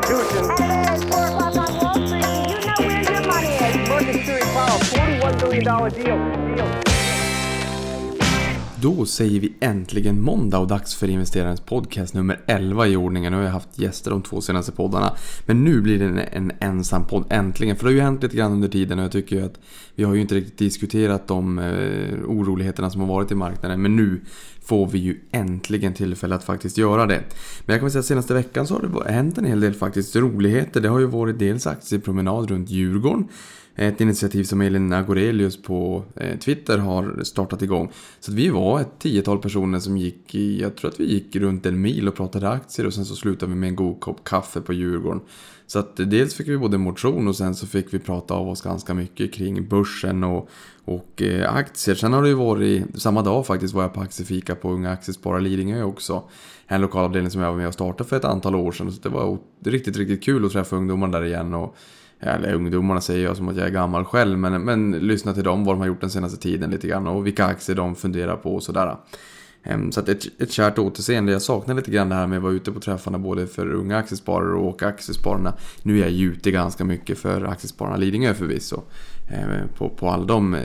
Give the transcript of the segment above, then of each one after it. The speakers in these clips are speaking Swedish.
Constitution. At 4 o'clock on Wall Street, you know where your money is? Market Theory Powell, $41 billion deal. deal. Då säger vi äntligen måndag och dags för investerarens podcast nummer 11 i ordningen. Nu har jag haft gäster de två senaste poddarna. Men nu blir det en, en ensam podd äntligen. För det har ju hänt lite grann under tiden och jag tycker ju att vi har ju inte riktigt diskuterat de eh, oroligheterna som har varit i marknaden. Men nu får vi ju äntligen tillfälle att faktiskt göra det. Men jag kan väl säga att senaste veckan så har det hänt en hel del faktiskt roligheter. Det har ju varit dels aktiepromenad runt Djurgården. Ett initiativ som Elin Agorelius på eh, Twitter har startat igång. Så vi var ett tiotal personer som gick i, jag tror att vi gick runt en mil och pratade aktier och sen så slutade vi med en god kopp kaffe på Djurgården. Så att dels fick vi både motion och sen så fick vi prata av oss ganska mycket kring börsen och, och eh, aktier. Sen har det ju varit, samma dag faktiskt var jag på aktiefika på Unga Aktiesparare Lidingö också. En lokalavdelning som jag var med och startade för ett antal år sedan. Så det var riktigt, riktigt kul att träffa ungdomar där igen. Och, eller ungdomarna säger jag som att jag är gammal själv, men, men lyssna till dem, vad de har gjort den senaste tiden lite grann och vilka aktier de funderar på och sådär. Ehm, så att ett, ett kärt återseende. Jag saknar lite grann det här med att vara ute på träffarna både för unga aktiesparare och aktiespararna. Nu är jag ju ute ganska mycket för aktiespararna Lidingö förvisso. Eh, på, på alla de eh,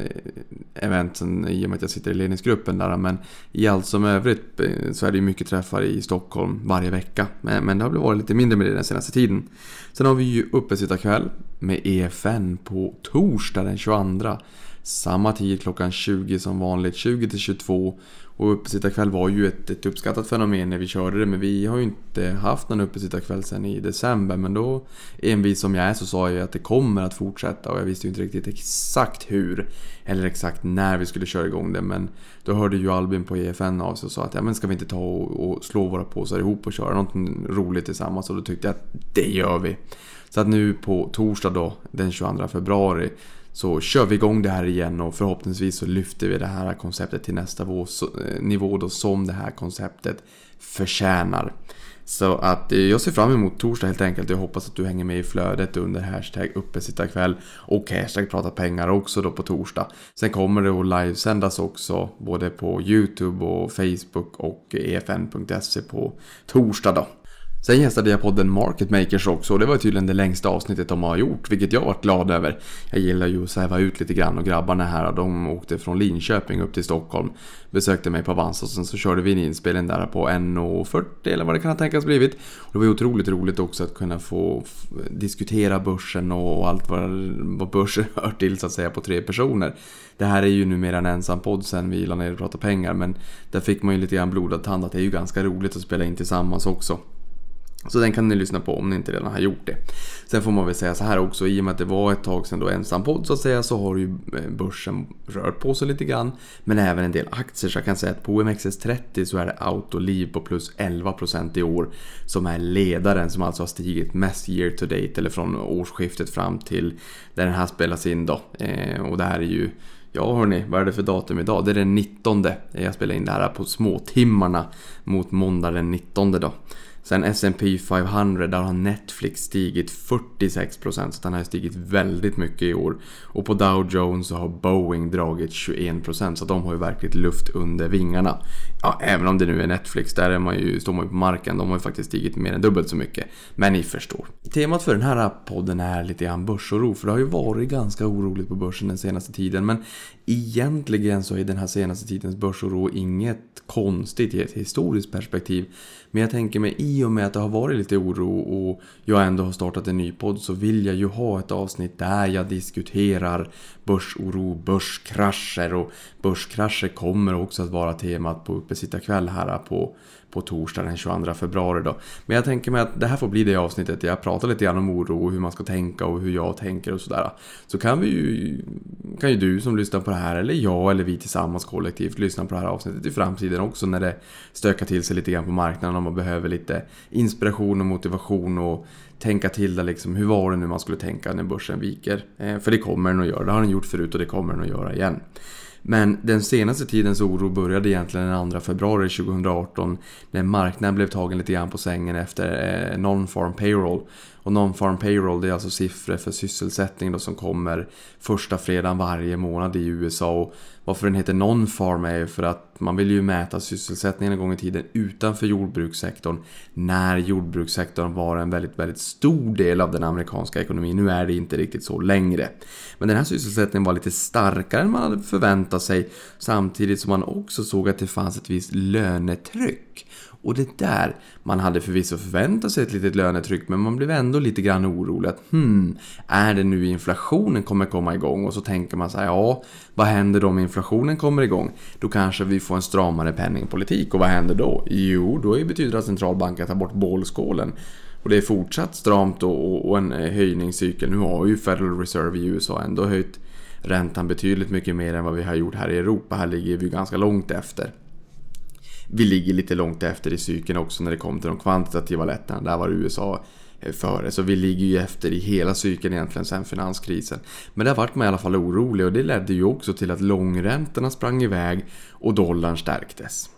eventen i och med att jag sitter i ledningsgruppen där. Men i allt som övrigt eh, så är det ju mycket träffar i Stockholm varje vecka. Men, men det har varit lite mindre med det den senaste tiden. Sen har vi ju uppesittarkväll med EFN på torsdag den 22. Samma tid klockan 20 som vanligt, 20 till 22. Och uppesittarkväll var ju ett, ett uppskattat fenomen när vi körde det men vi har ju inte haft någon uppesittarkväll sen i december. Men då, envis som jag är, så sa jag att det kommer att fortsätta och jag visste ju inte riktigt exakt hur eller exakt när vi skulle köra igång det. Men då hörde ju Albin på EFN av sig och sa att ja, men ska vi inte ta och, och slå våra påsar ihop och köra något roligt tillsammans? Och då tyckte jag att det gör vi. Så att nu på torsdag då, den 22 februari, så kör vi igång det här igen och förhoppningsvis så lyfter vi det här konceptet till nästa eh, nivå då som det här konceptet förtjänar. Så att eh, jag ser fram emot torsdag helt enkelt. Jag hoppas att du hänger med i flödet under hashtag uppesittarkväll och hashtag prata pengar också då på torsdag. Sen kommer det att livesändas också både på YouTube och Facebook och efn.se på torsdag då. Sen gästade jag podden Market Makers också och det var tydligen det längsta avsnittet de har gjort, vilket jag varit glad över. Jag gillar ju att sväva ut lite grann och grabbarna här, de åkte från Linköping upp till Stockholm, besökte mig på Avanza och sen så körde vi en inspelning där på 1.40 eller vad det kan ha tänkas blivit. Och det var ju otroligt roligt också att kunna få diskutera börsen och allt vad, vad börsen hör till så att säga på tre personer. Det här är ju numera en ensam podd sen vi la ner och pratade pengar men där fick man ju lite grann blodad tand att det är ju ganska roligt att spela in tillsammans också. Så den kan ni lyssna på om ni inte redan har gjort det. Sen får man väl säga så här också, i och med att det var ett tag sedan då ensam podd så att säga, så har ju eh, börsen rört på sig lite grann. Men även en del aktier, så jag kan säga att på OMXS30 så är det Autoliv på plus 11% i år. Som är ledaren, som alltså har stigit mest year to date, eller från årsskiftet fram till där den här spelas in då. Eh, och det här är ju Ja hörni, vad är det för datum idag? Det är den 19. Jag spelar in det här på småtimmarna mot måndag den 19 då. Sen S&P 500, där har Netflix stigit 46% så den har stigit väldigt mycket i år. Och på Dow Jones så har Boeing dragit 21% så de har ju verkligen luft under vingarna. Ja, även om det nu är Netflix, där är man ju, står man ju på marken. De har ju faktiskt stigit mer än dubbelt så mycket. Men ni förstår. Temat för den här podden är lite grann börsoro, för det har ju varit ganska oroligt på börsen den senaste tiden. Men egentligen så är den här senaste tidens börsoro inget konstigt i ett historiskt perspektiv. Men jag tänker mig i och med att det har varit lite oro och jag ändå har startat en ny podd så vill jag ju ha ett avsnitt där jag diskuterar börsoro, börskrascher och börskrascher kommer också att vara temat på uppesittarkväll här på på torsdag den 22 februari då. Men jag tänker mig att det här får bli det avsnittet jag pratar lite grann om oro och hur man ska tänka och hur jag tänker och sådär. Så kan vi ju, kan ju du som lyssnar på det här eller jag eller vi tillsammans kollektivt lyssna på det här avsnittet i framtiden också när det stökar till sig lite grann på marknaden och man behöver lite inspiration och motivation och tänka till det liksom. Hur var det nu man skulle tänka när börsen viker? Eh, för det kommer den att göra. Det har den gjort förut och det kommer den att göra igen. Men den senaste tidens oro började egentligen den 2 februari 2018 när marknaden blev tagen lite grann på sängen efter eh, non-farm payroll. Och non-farm payroll det är alltså siffror för sysselsättning då som kommer första fredagen varje månad i USA. Och varför den heter non-farm är ju för att man vill ju mäta sysselsättningen en gång i tiden utanför jordbrukssektorn. När jordbrukssektorn var en väldigt, väldigt stor del av den amerikanska ekonomin. Nu är det inte riktigt så längre. Men den här sysselsättningen var lite starkare än man hade förväntat sig. Samtidigt som man också såg att det fanns ett visst lönetryck. Och det där, man hade förvisso förväntat sig ett litet lönetryck men man blev ändå lite grann orolig att hmm, är det nu inflationen kommer komma igång? Och så tänker man så här, ja, vad händer då om inflationen kommer igång? Då kanske vi får en stramare penningpolitik och vad händer då? Jo, då betyder det att centralbanken tar bort bålskålen. Och det är fortsatt stramt och, och en eh, höjningscykel. Nu har ju Federal Reserve i USA ändå höjt räntan betydligt mycket mer än vad vi har gjort här i Europa. Här ligger vi ganska långt efter vi ligger lite långt efter i cykeln också när det kommer till de kvantitativa lättnaderna. Där var USA eh, före. Så vi ligger ju efter i hela cykeln egentligen sen finanskrisen. Men där vart man i alla fall orolig och det ledde ju också till att långräntorna sprang iväg och dollarn stärktes.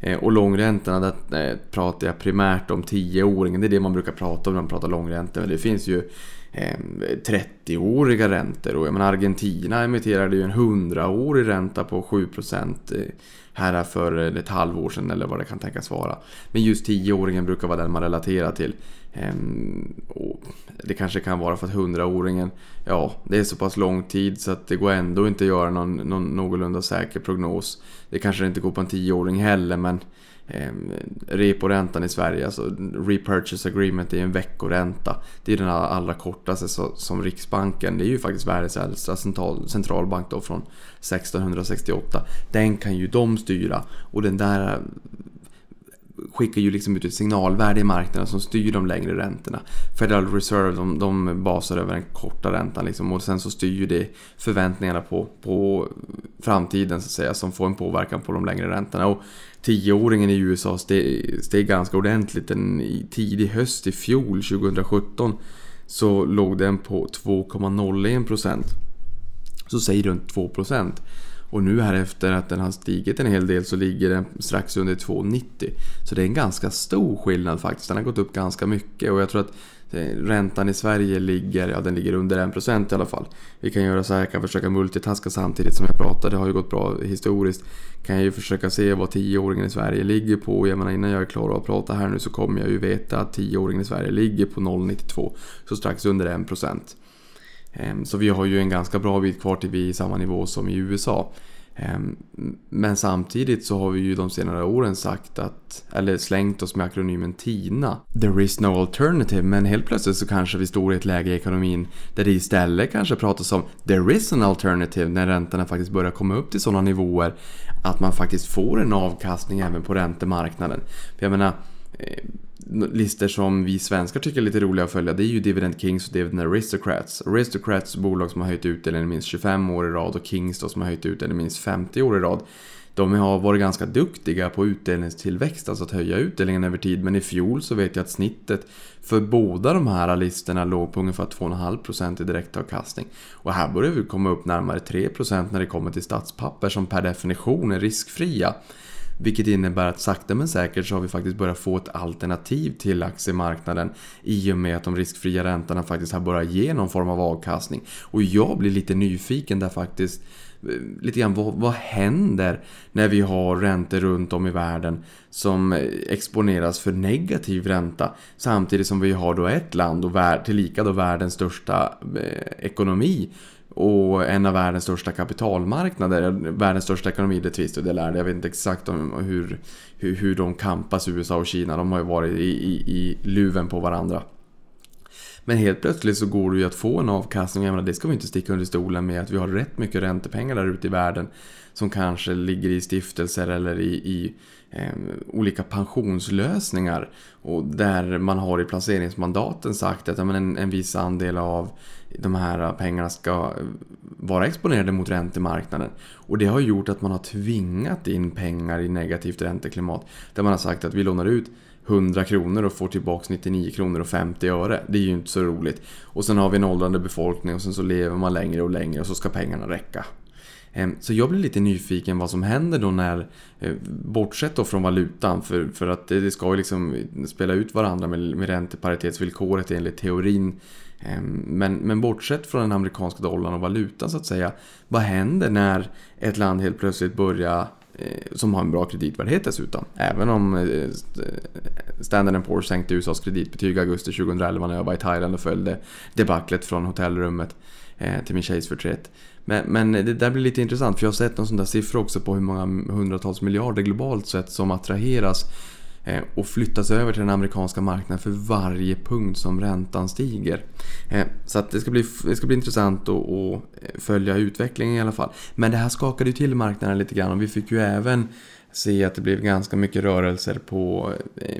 Eh, och långräntorna, där eh, pratar jag primärt om 10-åringen. Det är det man brukar prata om när man pratar långräntor. Men det finns ju Eh, 30-åriga räntor och jag menar Argentina emitterade ju en 100-årig ränta på 7% eh, här för eh, ett halvår sedan eller vad det kan tänkas vara. Men just 10-åringen brukar vara den man relaterar till. Ehm, och det kanske kan vara för att 100-åringen, ja, det är så pass lång tid så att det går ändå inte att göra någon, någon någorlunda säker prognos. Det kanske inte går på en 10-åring heller men eh, reporäntan i Sverige, alltså repurchase agreement, är en veckoränta. Det är den allra kortaste så, som Riksbanken, det är ju faktiskt världens äldsta central, centralbank då från 1668. Den kan ju de styra och den där eh, skickar ju liksom ut ett signalvärde i marknaden som styr de längre räntorna. Federal Reserve de, de basar över den korta räntan liksom, och sen så styr det förväntningarna på, på framtiden så att säga som får en påverkan på de längre räntorna. Och tioåringen i USA steg, steg ganska ordentligt. Den, I tidig höst i fjol, 2017, så låg den på 2,01%. Så säg runt 2%. Och nu här efter att den har stigit en hel del så ligger den strax under 2,90. Så det är en ganska stor skillnad faktiskt. Den har gått upp ganska mycket och jag tror att räntan i Sverige ligger, ja den ligger under 1% i alla fall. Vi kan göra så här, jag kan försöka multitaska samtidigt som jag pratar. Det har ju gått bra historiskt. Kan jag ju försöka se vad 10-åringen i Sverige ligger på. Jag menar innan jag är klar att prata här nu så kommer jag ju veta att 10-åringen i Sverige ligger på 0,92. Så strax under 1%. Ehm, så vi har ju en ganska bra bit kvar till vi är i samma nivå som i USA. Ehm, men samtidigt så har vi ju de senare åren sagt att, eller slängt oss med akronymen TINA. There is no alternative, men helt plötsligt så kanske vi står i ett läge i ekonomin där det istället kanske pratas om there is an alternative när räntorna faktiskt börjar komma upp till sådana nivåer att man faktiskt får en avkastning även på räntemarknaden. För jag menar, eh, listor som vi svenskar tycker är lite roliga att följa det är ju Dividend Kings och Dividend Aristocrats. Aristocrats bolag som har höjt utdelningen minst 25 år i rad och Kings då som har höjt utdelningen minst 50 år i rad. De har varit ganska duktiga på utdelningstillväxt, alltså att höja utdelningen över tid. Men i fjol så vet jag att snittet för båda de här listorna låg på ungefär 2,5% i direktavkastning. Och här börjar vi komma upp närmare 3% när det kommer till statspapper som per definition är riskfria. Vilket innebär att sakta men säkert så har vi faktiskt börjat få ett alternativ till aktiemarknaden i och med att de riskfria räntorna faktiskt har börjat ge någon form av avkastning. Och jag blir lite nyfiken där faktiskt eh, lite grann vad, vad händer när vi har räntor runt om i världen som exponeras för negativ ränta samtidigt som vi har då ett land och tillika då världens största eh, ekonomi och en av världens största kapitalmarknader, världens största ekonomi, det tvist och det lärde. Jag vet inte exakt om hur, hur, hur de kampas, USA och Kina. De har ju varit i, i, i luven på varandra. Men helt plötsligt så går det ju att få en avkastning. Jag menar, det ska vi inte sticka under stolen med att vi har rätt mycket räntepengar där ute i världen som kanske ligger i stiftelser eller i, i eh, olika pensionslösningar. Och där man har i placeringsmandaten sagt att ja, men en, en viss andel av de här pengarna ska vara exponerade mot räntemarknaden. Och det har gjort att man har tvingat in pengar i negativt ränteklimat. Där man har sagt att vi lånar ut 100 kronor och får tillbaka 99 kronor och 50 öre. Det är ju inte så roligt. Och sen har vi en åldrande befolkning och sen så lever man längre och längre och så ska pengarna räcka. Ehm, så jag blir lite nyfiken vad som händer då när, eh, bortsett då från valutan, för, för att det ska ju liksom spela ut varandra med, med ränteparitetsvillkoret enligt teorin. Ehm, men, men bortsett från den amerikanska dollarn och valutan så att säga, vad händer när ett land helt plötsligt börjar eh, som har en bra kreditvärdighet dessutom. Även om eh, eh, Standard Poor's sänkte USAs kreditbetyg i augusti 2011 när jag var i Thailand och följde debaclet från hotellrummet till min tjejs förtret. Men, men det där blir lite intressant för jag har sett någon sån där siffra också på hur många hundratals miljarder globalt sett som attraheras Eh, och flyttas över till den amerikanska marknaden för varje punkt som räntan stiger. Eh, så att det, ska bli, det ska bli intressant att, att eh, följa utvecklingen i alla fall. Men det här skakade ju till marknaden lite grann och vi fick ju även se att det blev ganska mycket rörelser på,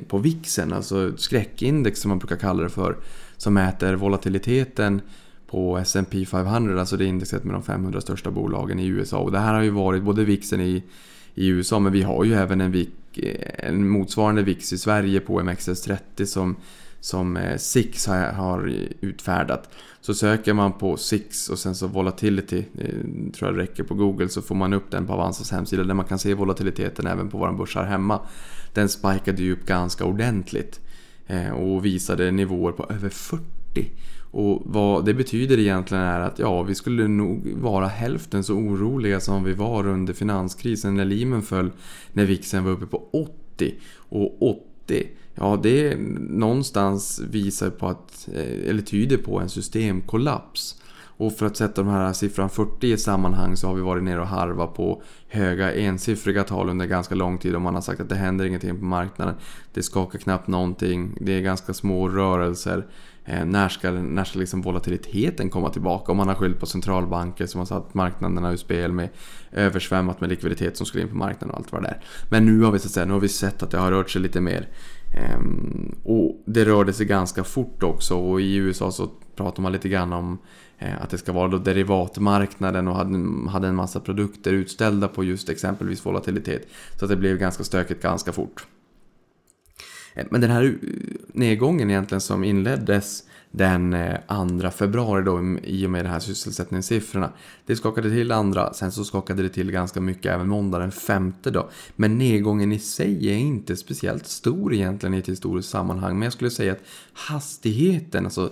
på VIXen, alltså skräckindex som man brukar kalla det för, som mäter volatiliteten på S&P 500, alltså det indexet med de 500 största bolagen i USA. Och det här har ju varit både VIXen i, i USA, men vi har ju även en, VIX, Eh, en motsvarande VIX i Sverige på MXS30 som, som eh, SIX har, har utfärdat. Så söker man på SIX och sen så volatility, eh, tror jag räcker på Google, så får man upp den på Avanzas hemsida där man kan se volatiliteten även på våra börs här hemma. Den spikade ju upp ganska ordentligt och visade nivåer på över 40 och vad det betyder egentligen är att ja, vi skulle nog vara hälften så oroliga som vi var under finanskrisen när Lehman föll, när VIXen var uppe på 80. Och 80, ja det någonstans visar på att, eh, eller tyder på en systemkollaps. Och för att sätta de här siffran 40 i ett sammanhang så har vi varit nere och harva på höga ensiffriga tal under ganska lång tid och man har sagt att det händer ingenting på marknaden. Det skakar knappt någonting, det är ganska små rörelser. Eh, när ska, när ska liksom volatiliteten komma tillbaka? Om man har skyllt på centralbanker som har satt marknaderna ur spel med översvämmat med likviditet som skulle in på marknaden och allt vad det är. Men nu har vi, så att säga, nu har vi sett att det har rört sig lite mer. Ehm, och det rörde sig ganska fort också och i USA så pratar man lite grann om eh, att det ska vara då derivatmarknaden och hade en massa produkter utställda på just exempelvis volatilitet. Så att det blev ganska stökigt ganska fort. Eh, men den här eh, nedgången egentligen som inleddes den eh, 2 februari då mm, i och med de här sysselsättningssiffrorna. Det skakade till andra, sen så skakade det till ganska mycket även måndag den 5. då. Men nedgången i sig är inte speciellt stor egentligen i ett historiskt sammanhang. Men jag skulle säga att hastigheten, alltså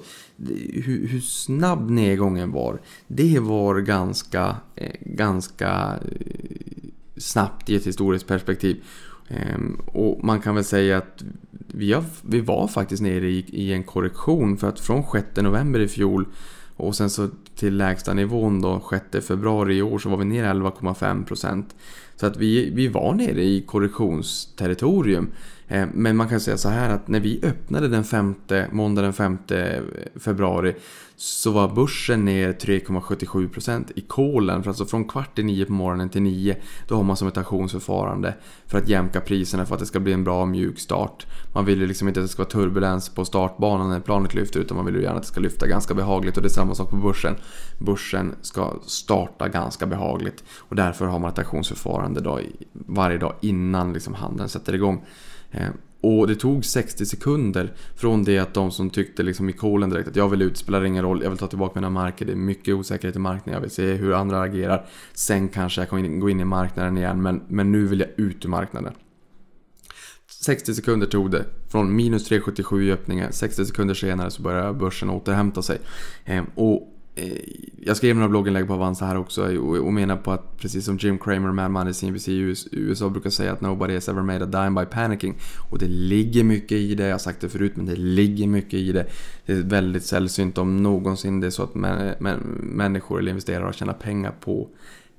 hur, hur snabb nedgången var, det var ganska, ganska snabbt i ett historiskt perspektiv. Ehm, och man kan väl säga att vi, har, vi var faktiskt nere i, i en korrektion för att från 6 november i fjol och sen så till lägsta nivån då 6 februari i år så var vi ner 11,5%. Så att vi, vi var nere i korrektionsterritorium. Eh, men man kan säga så här att när vi öppnade den femte, måndag den 5 februari så var börsen ner 3,77% i kolen. För alltså från kvart i nio på morgonen till nio då har man som ett auktionsförfarande för att jämka priserna för att det ska bli en bra mjuk start. Man vill ju liksom inte att det ska vara turbulens på startbanan när planet lyfter utan man vill ju gärna att det ska lyfta ganska behagligt och det är samma sak på börsen. Börsen ska starta ganska behagligt och därför har man ett auktionsförfarande då varje dag innan liksom handeln sätter igång. Eh, och det tog 60 sekunder från det att de som tyckte liksom i kolen direkt att jag vill ut, spelar ingen roll, jag vill ta tillbaka mina marker, det är mycket osäkerhet i marknaden, jag vill se hur andra agerar. Sen kanske jag kan gå in i marknaden igen, men, men nu vill jag ut ur marknaden. 60 sekunder tog det. Från minus 3,77 i öppningen, 60 sekunder senare så börjar börsen återhämta sig. Ehm, och Eh, jag skrev några blogginlägg på Avanza här också eh, och menar på att precis som Jim Cramer, Mad Money, CNBC i USA brukar säga att nobody has ever made a dime by panicking. Och det ligger mycket i det, jag har sagt det förut men det ligger mycket i det. Det är väldigt sällsynt om någonsin det är så att människor eller investerare har tjänat pengar på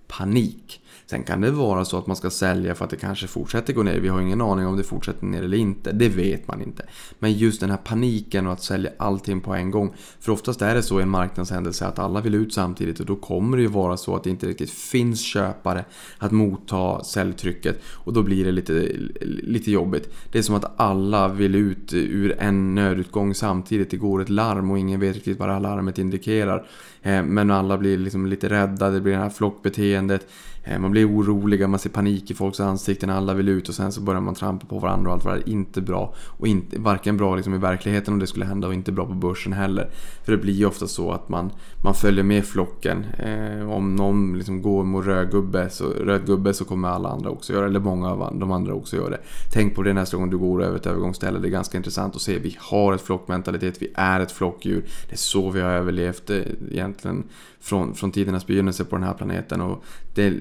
panik. Sen kan det vara så att man ska sälja för att det kanske fortsätter gå ner. Vi har ingen aning om det fortsätter ner eller inte. Det vet man inte. Men just den här paniken och att sälja allting på en gång. För oftast är det så i en marknadshändelse att alla vill ut samtidigt och då kommer det ju vara så att det inte riktigt finns köpare att motta säljtrycket och då blir det lite, lite jobbigt. Det är som att alla vill ut ur en nödutgång samtidigt. Det går ett larm och ingen vet riktigt vad det här larmet indikerar. Eh, men alla blir liksom lite rädda, det blir det här flockbeteendet. Eh, man blir oroliga, man ser panik i folks ansikten, alla vill ut och sen så börjar man trampa på varandra och allt vad det är. Inte bra. Och inte, varken bra liksom i verkligheten om det skulle hända och inte bra på börsen heller. För det blir ju ofta så att man, man följer med flocken. Eh, om någon liksom går mot röd gubbe, så, röd gubbe så kommer alla andra också göra det. Eller många av de andra också gör det. Tänk på det nästa gång du går över ett övergångsställe. Det är ganska intressant att se. Vi har ett flockmentalitet, vi är ett flockdjur. Det är så vi har överlevt eh, egentligen från, från tidernas begynnelse på den här planeten. Och det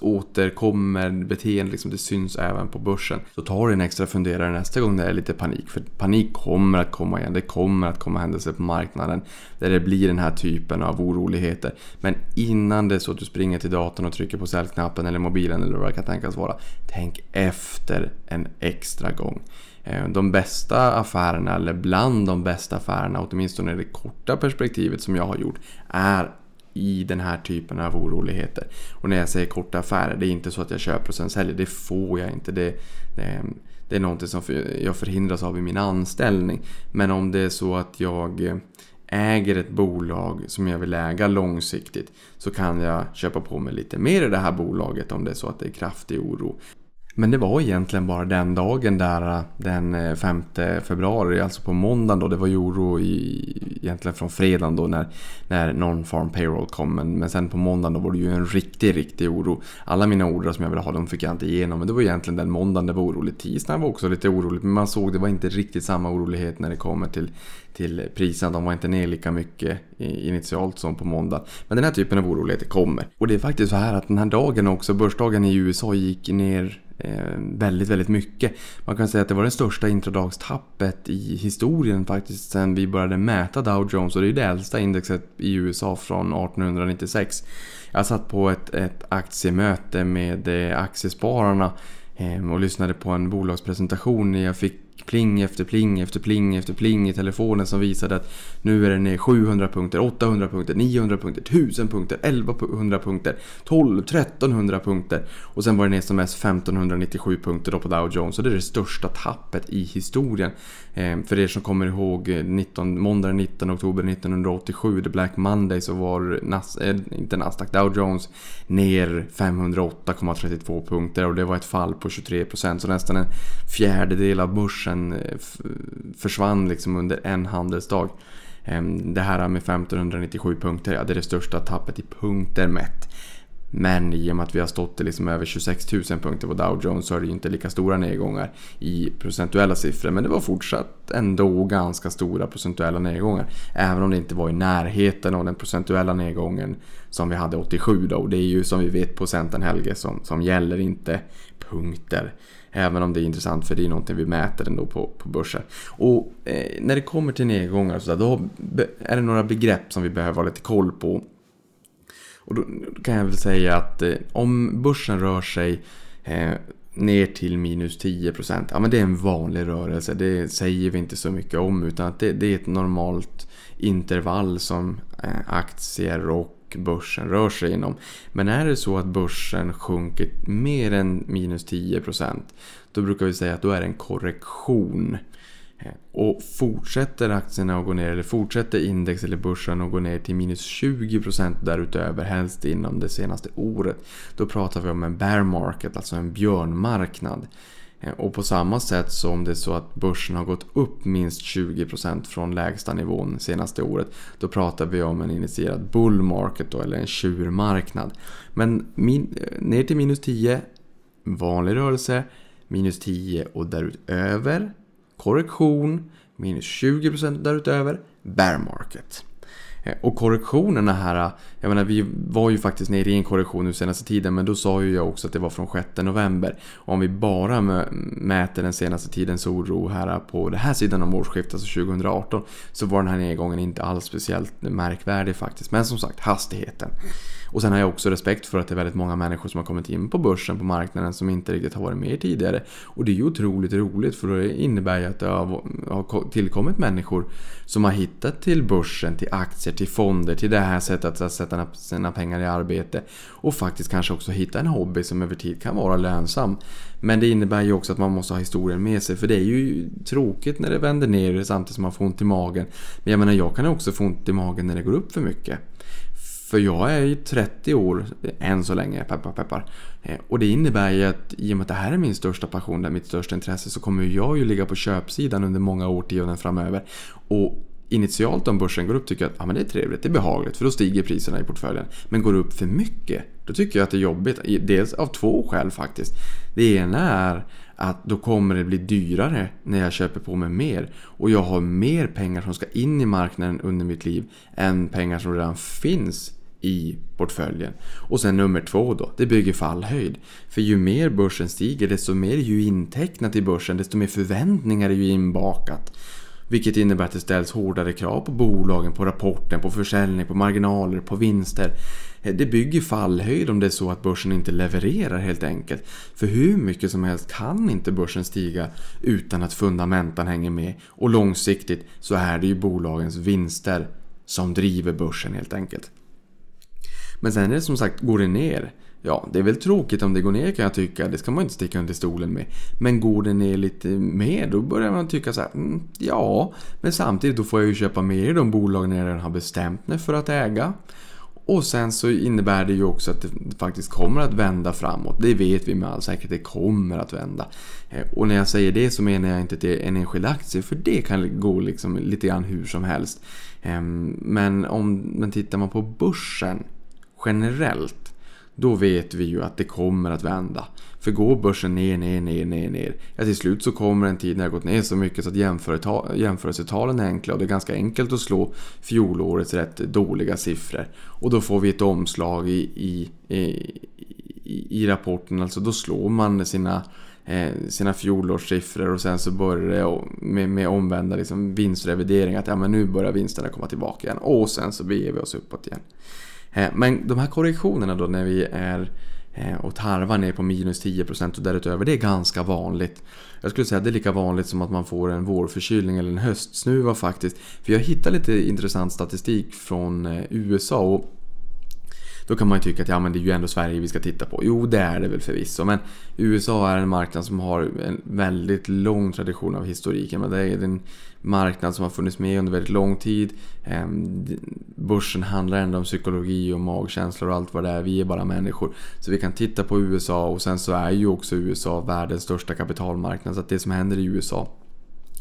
återkommer beteende, liksom, det syns även på börsen. Så ta dig en extra funderare nästa gång det är lite panik. För panik kommer att komma igen. Det kommer att komma händelser på marknaden där det blir den här typen av oroligheter. Men innan det är så att du springer till datorn och trycker på säljknappen eller mobilen eller vad det kan tänkas vara. Tänk efter en extra gång. Eh, de bästa affärerna, eller bland de bästa affärerna, åtminstone i det korta perspektivet som jag har gjort, är i den här typen av oroligheter. Och när jag säger korta affärer, det är inte så att jag köper och sen säljer. Det får jag inte. Det, det, det är någonting som jag förhindras av i min anställning. Men om det är så att jag äger ett bolag som jag vill äga långsiktigt så kan jag köpa på mig lite mer i det här bolaget om det är så att det är kraftig oro. Men det var egentligen bara den dagen där äh, den äh, 5 februari, alltså på måndagen då. Det var ju oro i, egentligen från fredagen då när, när non-farm payroll kom. Men, men sen på måndagen då var det ju en riktig, riktig oro. Alla mina order som jag ville ha, de fick jag inte igenom. Men det var egentligen den måndagen det var oroligt. Tisdagen var också lite oroligt. Men man såg det var inte riktigt samma orolighet när det kommer till, till priserna. De var inte ner lika mycket initialt som på måndag. Men den här typen av oroligheter kommer. Och det är faktiskt så här att den här dagen också, börsdagen i USA gick ner Eh, väldigt, väldigt mycket. Man kan säga att det var det största intradagstappet i historien faktiskt sen vi började mäta Dow Jones och det är det äldsta indexet i USA från 1896. Jag satt på ett, ett aktiemöte med eh, aktiespararna eh, och lyssnade på en bolagspresentation. Jag fick pling efter pling efter pling efter pling i telefonen som visade att nu är det ner 700 punkter, 800 punkter, 900 punkter, 1000 punkter, 1100 punkter, 12, 1300 punkter och sen var det ner som mest 1597 punkter då på Dow Jones och det är det största tappet i historien. Eh, för er som kommer ihåg eh, 19, måndag 19 oktober 1987, The Black Monday, så var Nas, eh, inte Nasdaq, Dow Jones ner 508,32 punkter och det var ett fall på 23% så nästan en fjärdedel av börsen eh, försvann liksom under en handelsdag. Ehm, det här med 1597 punkter, ja, det är det största tappet i punkter mätt. Men i och med att vi har stått i liksom över 26 000 punkter på Dow Jones så är det ju inte lika stora nedgångar i procentuella siffror. Men det var fortsatt ändå ganska stora procentuella nedgångar. Även om det inte var i närheten av den procentuella nedgången som vi hade 87 då. Och det är ju som vi vet procenten Helge som, som gäller, inte punkter. Även om det är intressant för det är någonting vi mäter ändå på, på börsen. Och eh, när det kommer till nedgångar så där, då är det några begrepp som vi behöver ha lite koll på. Och då kan jag väl säga att eh, om börsen rör sig eh, ner till minus 10%, ja men det är en vanlig rörelse. Det säger vi inte så mycket om utan att det, det är ett normalt intervall som eh, aktier och börsen rör sig inom. Men är det så att börsen sjunker mer än minus 10% då brukar vi säga att då är det en korrektion. Och fortsätter aktierna att gå ner, eller fortsätter index eller börsen att gå ner till minus 20% därutöver, helst inom det senaste året, då pratar vi om en bear market, alltså en björnmarknad. Eh, och på samma sätt som det är så att börsen har gått upp minst 20% från lägsta nivån senaste året, då pratar vi om en initierad bull market då, eller en tjurmarknad. Men min, eh, ner till minus 10, vanlig rörelse, minus 10 och därutöver korrektion, minus 20% därutöver, bear market. Eh, och korrektionerna här, jag menar vi var ju faktiskt nere i en korrektion nu senaste tiden men då sa ju jag också att det var från 6 november. Och om vi bara mäter den senaste tidens oro här på den här sidan om årsskiftet, alltså 2018, så var den här nedgången inte alls speciellt märkvärdig faktiskt. Men som sagt, hastigheten. Och sen har jag också respekt för att det är väldigt många människor som har kommit in på börsen, på marknaden, som inte riktigt har varit med tidigare. Och det är ju otroligt roligt för det innebär ju att det har tillkommit människor som har hittat till börsen, till aktier, till fonder, till det här sättet att sätta Sätta sina pengar i arbete. Och faktiskt kanske också hitta en hobby som över tid kan vara lönsam. Men det innebär ju också att man måste ha historien med sig. För det är ju tråkigt när det vänder ner samtidigt som man får ont i magen. Men jag menar, jag kan också få ont i magen när det går upp för mycket. För jag är ju 30 år, än så länge, peppar peppar. Eh, och det innebär ju att i och med att det här är min största passion, det är mitt största intresse, så kommer jag ju ligga på köpsidan under många årtionden framöver. Och initialt om börsen går upp tycker jag att ah, men det är trevligt, det är behagligt för då stiger priserna i portföljen. Men går det upp för mycket, då tycker jag att det är jobbigt. Dels av två skäl faktiskt. Det ena är att då kommer det bli dyrare när jag köper på mig mer. Och jag har mer pengar som ska in i marknaden under mitt liv än pengar som redan finns i portföljen. Och sen nummer två då, det bygger fallhöjd. För ju mer börsen stiger, desto mer är ju intecknat i börsen, desto mer förväntningar är ju inbakat. Vilket innebär att det ställs hårdare krav på bolagen, på rapporten, på försäljning, på marginaler, på vinster. Eh, det bygger fallhöjd om det är så att börsen inte levererar helt enkelt. För hur mycket som helst kan inte börsen stiga utan att fundamentan hänger med. Och långsiktigt så är det ju bolagens vinster som driver börsen helt enkelt. Men sen är det som sagt, går det ner Ja, det är väl tråkigt om det går ner kan jag tycka. Det ska man inte sticka under stolen med. Men går det ner lite mer då börjar man tycka så här, mm, ja, men samtidigt då får jag ju köpa mer i de bolagen jag redan har bestämt mig för att äga. Och sen så innebär det ju också att det faktiskt kommer att vända framåt. Det vet vi med all säkerhet, det kommer att vända. Eh, och när jag säger det så menar jag inte att det är en enskild aktie, för det kan gå liksom lite grann hur som helst. Ehm, men om man tittar man på börsen generellt då vet vi ju att det kommer att vända. För går börsen ner, ner, ner, ner, ner. Ja, till slut så kommer en tid när det har gått ner så mycket så att jämförelsetalen är enkla och det är ganska enkelt att slå fjolårets rätt dåliga siffror. Och då får vi ett omslag i, i, i, i rapporten, alltså då slår man sina eh, sina fjolårssiffror och sen så börjar det med, med omvända liksom vinstrevidering att ja, men nu börjar vinsterna komma tillbaka igen och sen så beger vi oss uppåt igen. Eh, men de här korrektionerna då när vi är eh, och tarvar ner på minus 10% och därutöver, det är ganska vanligt. Jag skulle säga att det är lika vanligt som att man får en vårförkylning eller en höstsnuva faktiskt. För jag hittade lite intressant statistik från eh, USA och då kan man ju tycka att ja, men det är ju ändå Sverige vi ska titta på. Jo, det är det väl förvisso. Men USA är en marknad som har en väldigt lång tradition av historiken. Men det är en marknad som har funnits med under väldigt lång tid. Ehm, börsen handlar ändå om psykologi och magkänslor och allt vad det är. Vi är bara människor. Så vi kan titta på USA och sen så är ju också USA världens största kapitalmarknad. Så att det som händer i USA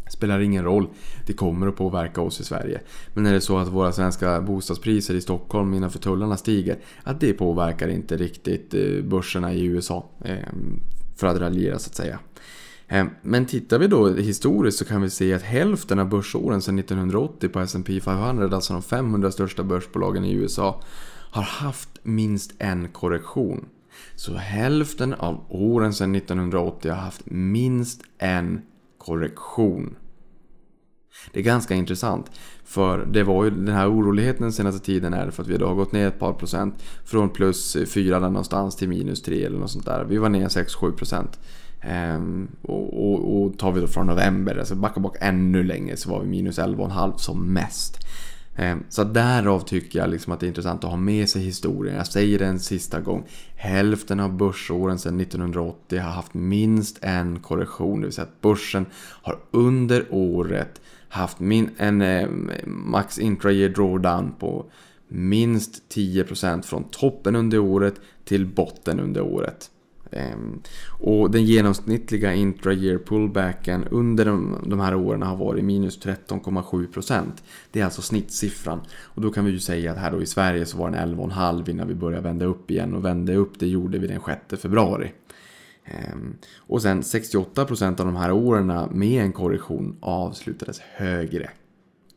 Spelar ingen roll, det kommer att påverka oss i Sverige. Men är det så att våra svenska bostadspriser i Stockholm innanför tullarna stiger, att det påverkar inte riktigt eh, börserna i USA. Ehm, för att raljera så att säga. Eh, men tittar vi då historiskt så kan vi se att hälften av börsåren sedan 1980 på S&P 500, alltså de 500 största börsbolagen i USA, har haft minst en korrektion. Så hälften av åren sedan 1980 har haft minst en korrektion. Det är ganska intressant. För det var ju den här oroligheten den senaste tiden är för att vi då har gått ner ett par procent. Från plus 4 någonstans till minus 3 eller något sånt där. Vi var ner 6-7 procent. Ehm, och, och, och, tar vi då från november, alltså backa bak ännu längre så var vi minus 11,5 som mest. Ehm, så därav tycker jag liksom att det är intressant att ha med sig historien. Jag säger det en sista gång. Hälften av börsåren sedan 1980 har haft minst en korrektion. Det vill säga att börsen har under året haft min, en eh, max intra-year drawdown på minst 10% från toppen under året till botten under året. Ehm, och den genomsnittliga intra-year pullbacken under de, de, här åren har varit minus 13,7%. Det är alltså snittsiffran. Och då kan vi ju säga att här då i Sverige så var den 11,5 innan vi började vända upp igen. Och vände upp det gjorde vi den 6 februari. Ehm, och sen 68% av de här åren med en korrektion avslutades högre.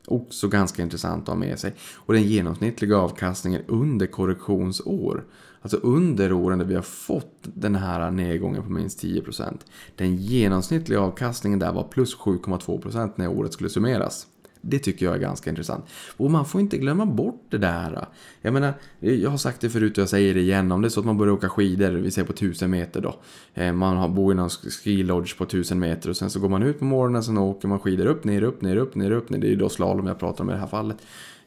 Också ganska intressant att ha med sig. Och den genomsnittliga avkastningen under korrektionsår Alltså under åren där vi har fått den här nedgången på minst 10%. Den genomsnittliga avkastningen där var plus 7,2% när året skulle summeras. Det tycker jag är ganska intressant. Och man får inte glömma bort det där. Jag menar, jag har sagt det förut och jag säger det igen. Om det är så att man börjar åka skidor, vi säger på 1000 meter då. Eh, man bor i någon ski lodge på 1000 meter och sen så går man ut på morgonen och sen åker man skidor upp, ner, upp, ner, upp, ner, upp. Ner. Det är ju då slalom jag pratar om i det här fallet.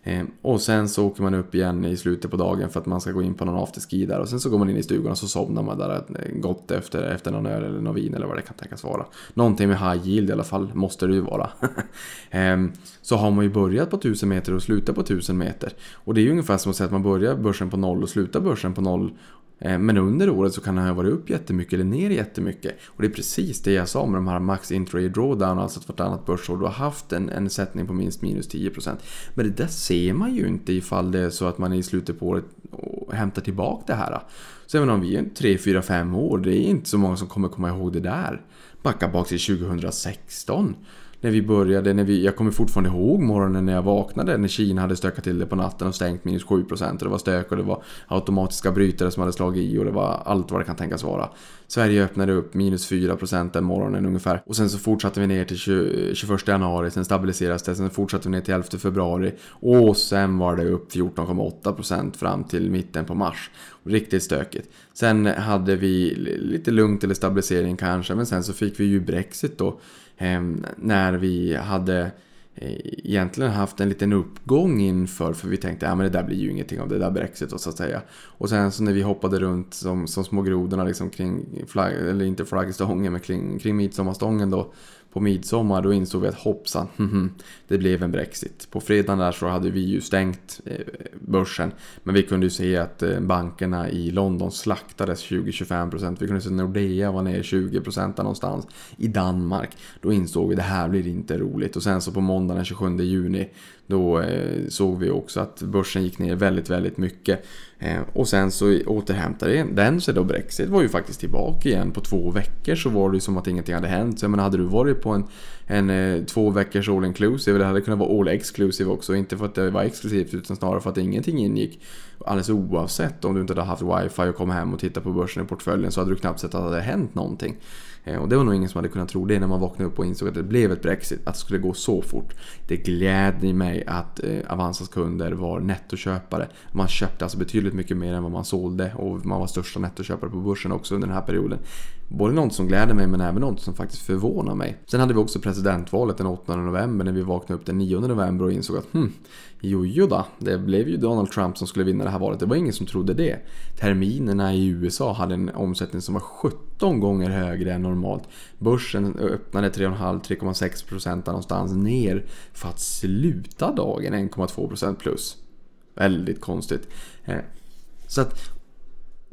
Eh, och sen så åker man upp igen i slutet på dagen för att man ska gå in på någon afterski där och sen så går man in i stugan och så somnar man där eh, gott efter, efter någon öl eller någon vin eller vad det kan tänkas vara. Någonting med high yield i alla fall måste det ju vara. Ehm, så har man ju börjat på 1000 meter och slutat på 1000 meter. Och det är ju ungefär som att säga att man börjar börsen på noll och slutar börsen på noll Eh, men under året så kan den ha varit upp jättemycket eller ner jättemycket. Och det är precis det jag sa med de här max intraday drawdown, alltså att vartannat börsår du har haft en, en sättning på minst minus 10%. Men det där ser man ju inte ifall det är så att man i slutet på året hämtar tillbaka det här. Så även om vi är 3, 4, 5 år, det är inte så många som kommer komma ihåg det där. Backa bak till 2016 när vi började, när vi, jag kommer fortfarande ihåg morgonen när jag vaknade när Kina hade stökat till det på natten och stängt minus 7% och det var stök och det var automatiska brytare som hade slagit i och det var allt vad det kan tänkas vara. Sverige öppnade upp minus 4% den morgonen ungefär och sen så fortsatte vi ner till 21 januari, sen stabiliserades det, sen fortsatte vi ner till 11 februari och sen var det upp 14,8% fram till mitten på mars. Riktigt stökigt. Sen hade vi lite lugnt eller stabilisering kanske, men sen så fick vi ju Brexit då Ehm, när vi hade eh, egentligen haft en liten uppgång inför för vi tänkte ah, att ja, det där blir ju ingenting av det där Brexit så att säga. Och sen så när vi hoppade runt som, som små grodorna liksom kring, flagg, eller inte flaggstången men kring, kring midsommarstången då på midsommar då insåg vi att hoppsan, mhm, det blev en Brexit. På fredagen där så hade vi ju stängt eh, börsen. Men vi kunde ju se att eh, bankerna i London slaktades 20-25%. Vi kunde se att Nordea var ner 20% någonstans. I Danmark, då insåg vi att det här blir inte roligt. Och sen så på måndagen den 27 juni då eh, såg vi också att börsen gick ner väldigt, väldigt mycket. Eh, och sen så återhämtade den sig då. Brexit var ju faktiskt tillbaka igen. På två veckor så var det ju som att ingenting hade hänt. Så jag menar, hade du varit på en, en eh, två veckors all inclusive, eller hade det kunnat vara all exclusive också. Inte för att det var exklusivt utan snarare för att ingenting ingick. Alldeles oavsett om du inte hade haft wifi och kom hem och tittade på börsen i portföljen så hade du knappt sett att det hade hänt någonting. Eh, och det var nog ingen som hade kunnat tro det när man vaknade upp och insåg att det blev ett Brexit, att det skulle gå så fort. Det glädjer mig att eh, Avanzas kunder var nettoköpare. Man köpte alltså betydligt mycket mer än vad man sålde och man var största nettoköpare på börsen också under den här perioden. Både något som gläder mig men även något som faktiskt förvånar mig. Sen hade vi också presidentvalet den 8 november när vi vaknade upp den 9 november och insåg att hmm, jojo då, det blev ju Donald Trump som skulle vinna det här valet. Det var ingen som trodde det. Terminerna i USA hade en omsättning som var 17 gånger högre än normalt. Börsen öppnade 3,5-3,6% någonstans ner för att sluta dagen 1,2% plus. Väldigt konstigt. Eh, så att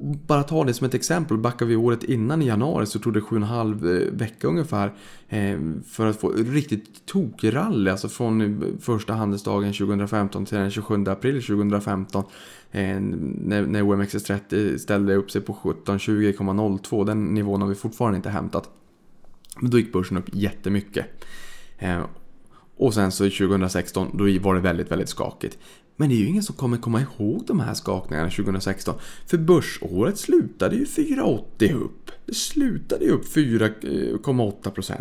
bara ta det som ett exempel, backar vi året innan i januari så tog det 7,5 halv eh, vecka ungefär eh, för att få riktigt tokrally, alltså från eh, första handelsdagen 2015 till den 27 april 2015 när OMXS30 ställde upp sig på 1720,02, den nivån har vi fortfarande inte hämtat. Men då gick börsen upp jättemycket. Och sen så 2016, då var det väldigt, väldigt skakigt. Men det är ju ingen som kommer komma ihåg de här skakningarna 2016. För börsåret slutade ju 4,80 upp. Det slutade ju upp 4,8%.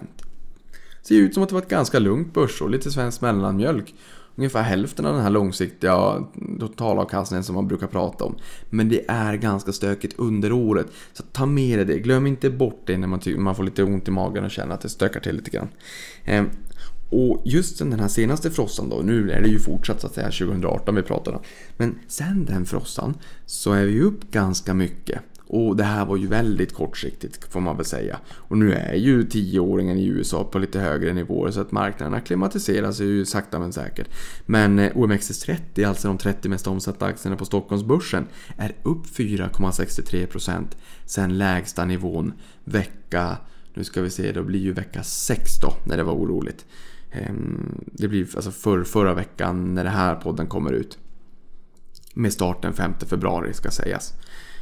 Ser ut som att det var ett ganska lugnt börsår, lite svensk mellanmjölk. Ungefär hälften av den här långsiktiga totalavkastningen som man brukar prata om. Men det är ganska stökigt under året. Så ta med dig det. Glöm inte bort det när man, man får lite ont i magen och känner att det stökar till lite grann. Ehm, och just den här senaste frossan då, nu är det ju fortsatt så att säga 2018 vi pratar om. Men sen den frossan så är vi upp ganska mycket. Och det här var ju väldigt kortsiktigt får man väl säga. Och nu är ju tioåringen i USA på lite högre nivåer så att marknaderna klimatiserar sig ju sakta men säkert. Men eh, OMXS30, alltså de 30 mest omsatta aktierna på Stockholmsbörsen, är upp 4,63% sen lägsta nivån vecka, nu ska vi se, det blir ju vecka 6 då när det var oroligt. Ehm, det blir alltså för, förra veckan när den här podden kommer ut. Med start den 5 februari ska sägas.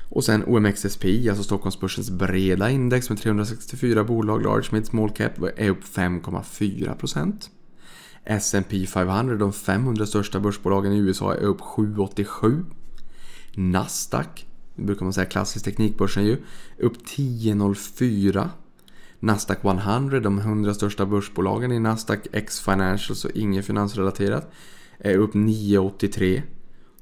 Och sen OMXSPI, alltså Stockholmsbörsens breda index med 364 bolag, large, mid, small cap, är upp 5,4%. S&P 500, de 500 största börsbolagen i USA, är upp 7,87. Nasdaq, det brukar man säga klassisk teknikbörsen ju, upp 10,04. Nasdaq 100, de 100 största börsbolagen i Nasdaq X Financial, så inget finansrelaterat, är upp 9,83.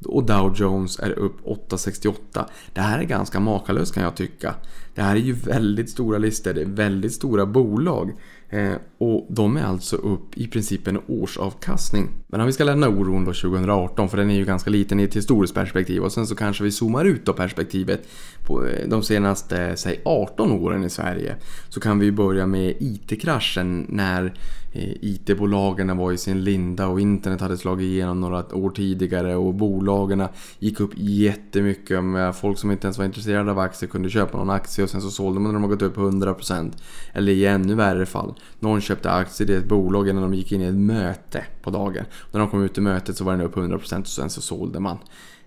Och Dow Jones är upp 8,68. Det här är ganska makalöst kan jag tycka. Det här är ju väldigt stora listor, det är väldigt stora bolag. Eh, och de är alltså upp i princip en årsavkastning. Men om vi ska lämna oron då 2018, för den är ju ganska liten i ett historiskt perspektiv. Och sen så kanske vi zoomar ut då perspektivet på eh, de senaste, säg 18 åren i Sverige. Så kan vi börja med IT-kraschen när Eh, IT-bolagen var i sin linda och internet hade slagit igenom några år tidigare och bolagen gick upp jättemycket. Med eh, folk som inte ens var intresserade av aktier kunde köpa någon aktie och sen så sålde man när de har gått upp 100%. Eller i ännu värre fall, någon köpte aktier i ett bolag innan de gick in i ett möte på dagen. När de kom ut i mötet så var den upp 100% och sen så sålde man.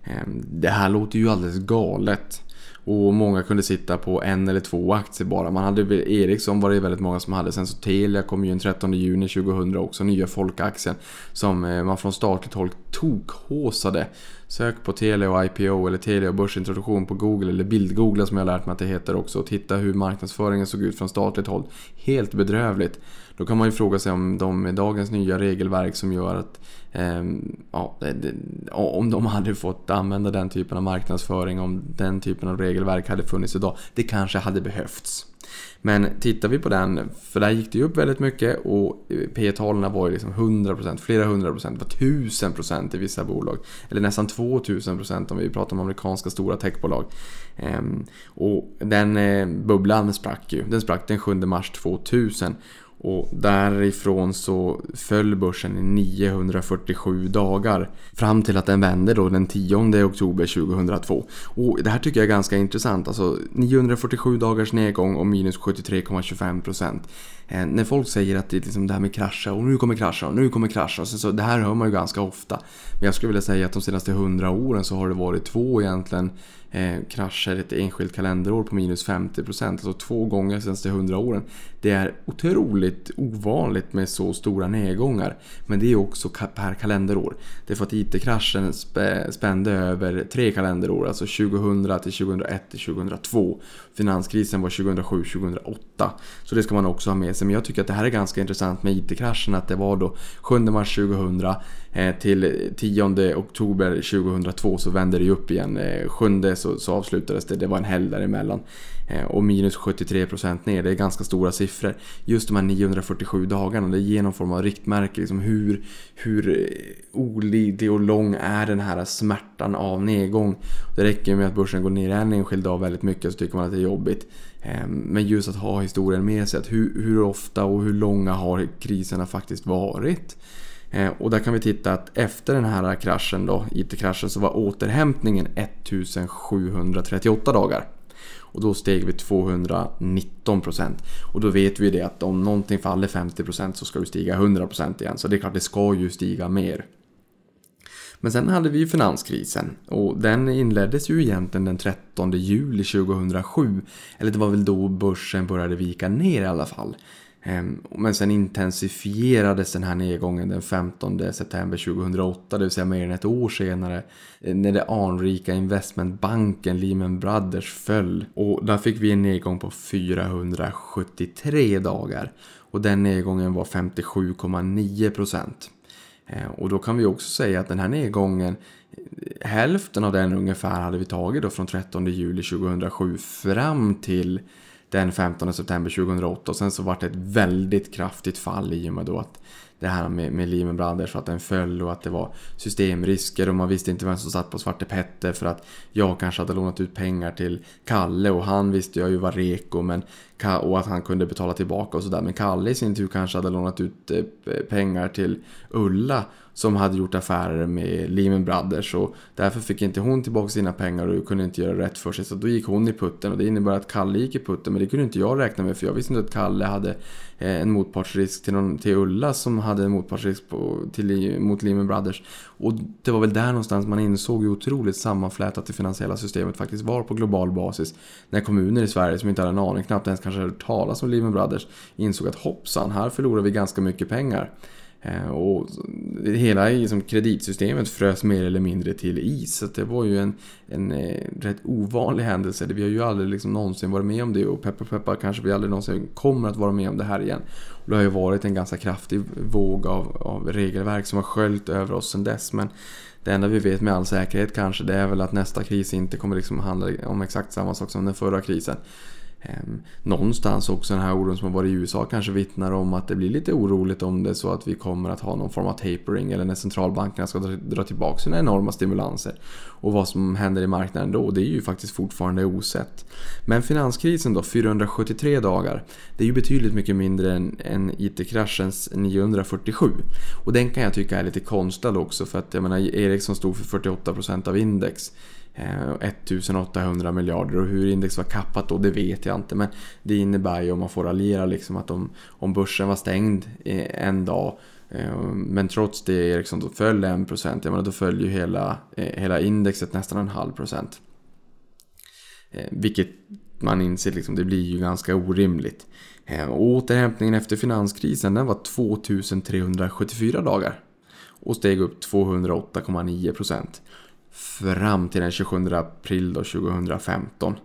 Ehm, det här låter ju alldeles galet. Och många kunde sitta på en eller två aktier bara. Man hade Ericsson var det väldigt många som hade. Sen så Telia kom ju den 13 juni 2000 också, nya folkaktien. Som eh, man från statligt håll tokhåsade. Sök på Telia och IPO eller Telia och börsintroduktion på Google eller bildgoogla som jag har lärt mig att det heter också. Och titta hur marknadsföringen såg ut från statligt håll. Helt bedrövligt. Då kan man ju fråga sig om de med dagens nya regelverk som gör att eh, ja, om de hade fått använda den typen av marknadsföring, om den typen av regelverk hade funnits idag. Det kanske hade behövts. Men tittar vi på den, för där gick det ju upp väldigt mycket och eh, P talen var ju liksom 100%, flera hundra procent, det var 1000% i vissa bolag. Eller nästan 2000% om vi pratar om amerikanska stora techbolag. Ehm, och den eh, bubblan sprack ju, den sprack den 7 mars 2000. Och därifrån så föll börsen i 947 dagar. Fram till att den vände då den 10 oktober 2002. Och det här tycker jag är ganska intressant. Alltså 947 dagars nedgång och minus 73,25%. Eh, när folk säger att det, är liksom det här med krascha och nu kommer krascha och nu kommer krascha. Så, så, det här hör man ju ganska ofta. Men jag skulle vilja säga att de senaste 100 åren så har det varit två egentligen eh, kraschar ett enskilt kalenderår på minus 50%. Alltså två gånger de senaste 100 åren. Det är otroligt ovanligt med så stora nedgångar. Men det är också per kalenderår. Det är för att IT-kraschen spände över tre kalenderår. Alltså 2000 till 2001 till 2002. Finanskrisen var 2007-2008. Så det ska man också ha med sig. Men jag tycker att det här är ganska intressant med IT-kraschen. Att det var då 7 mars 2000 Eh, till 10 oktober 2002 så vände det upp igen. Eh, 7 så, så avslutades det. Det var en helg däremellan. Eh, och minus 73% ner, det är ganska stora siffror. Just de här 947 dagarna, det ger någon form av riktmärke. Liksom hur, hur olidlig och lång är den här smärtan av nedgång? Det räcker med att börsen går ner en enskild dag väldigt mycket så tycker man att det är jobbigt. Men just att ha historien med sig, att hur, hur ofta och hur långa har kriserna faktiskt varit? Eh, och där kan vi titta att efter den här kraschen då, IT-kraschen, så var återhämtningen 1738 dagar. Och då steg vi 219%. Och då vet vi det att om någonting faller 50% så ska det stiga 100% igen. Så det är klart, det ska ju stiga mer. Men sen hade vi ju finanskrisen och den inleddes ju egentligen den 13 juli 2007. Eller det var väl då börsen började vika ner i alla fall. Ehm, men sen intensifierades den här nedgången den 15 september 2008, det vill säga mer än ett år senare, eh, när det anrika investmentbanken Lehman Brothers föll. Och där fick vi en nedgång på 473 dagar. Och den nedgången var 57,9%. Ehm, och då kan vi också säga att den här nedgången eh, Hälften av den ungefär hade vi tagit då från 13 juli 2007 fram till den 15 september 2008 och sen så var det ett väldigt kraftigt fall i och med då att det här med, med Lehman Brothers, att den föll och att det var systemrisker. Och man visste inte vem som satt på Svarte Petter för att jag kanske hade lånat ut pengar till Kalle. Och han visste jag ju var reko men, och att han kunde betala tillbaka och sådär. Men Kalle i sin tur kanske hade lånat ut eh, pengar till Ulla som hade gjort affärer med Lehman Brothers och därför fick inte hon tillbaka sina pengar och kunde inte göra rätt för sig. Så då gick hon i putten och det innebär att Kalle gick i putten men det kunde inte jag räkna med för jag visste inte att Kalle hade eh, en motpartsrisk till, någon, till Ulla som hade en motpartsrisk på, till, mot Lehman Brothers. Och det var väl där någonstans man insåg hur otroligt sammanflätat det finansiella systemet faktiskt var på global basis. När kommuner i Sverige som inte hade en aning, knappt ens kanske hört talas om Lehman Brothers, insåg att hoppsan, här förlorar vi ganska mycket pengar. Eh, och hela liksom, kreditsystemet frös mer eller mindre till is. Så det var ju en, en eh, rätt ovanlig händelse. Vi har ju aldrig liksom någonsin varit med om det och peppar peppar kanske vi aldrig någonsin kommer att vara med om det här igen. Och det har ju varit en ganska kraftig våg av, av regelverk som har sköljt över oss sedan dess. Men det enda vi vet med all säkerhet kanske det är väl att nästa kris inte kommer liksom handla om exakt samma sak som den förra krisen. Ehm, någonstans också den här oron som har varit i USA kanske vittnar om att det blir lite oroligt om det är så att vi kommer att ha någon form av tapering eller när centralbankerna ska dra tillbaka sina enorma stimulanser. Och vad som händer i marknaden då, det är ju faktiskt fortfarande osett. Men finanskrisen då, 473 dagar, det är ju betydligt mycket mindre än, än IT-kraschens 947. Och den kan jag tycka är lite konstlad också för att jag menar Ericsson stod för 48% av index. Eh, 1800 miljarder. Och hur index var kappat då det vet jag inte. Men det innebär ju om man får raljera liksom att om, om börsen var stängd eh, en dag eh, men trots det Ericsson då föll 1% jag menar då föll ju hela, hela indexet nästan en halv procent. Vilket man inser liksom, det blir ju ganska orimligt. Och återhämtningen efter finanskrisen den var 2374 dagar. Och steg upp 208,9% fram till den 27 april då, 2015.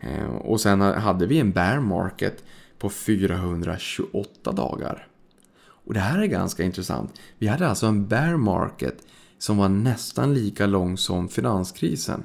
Eh, och sen hade vi en bear market på 428 dagar. Och det här är ganska intressant. Vi hade alltså en bear market som var nästan lika lång som finanskrisen.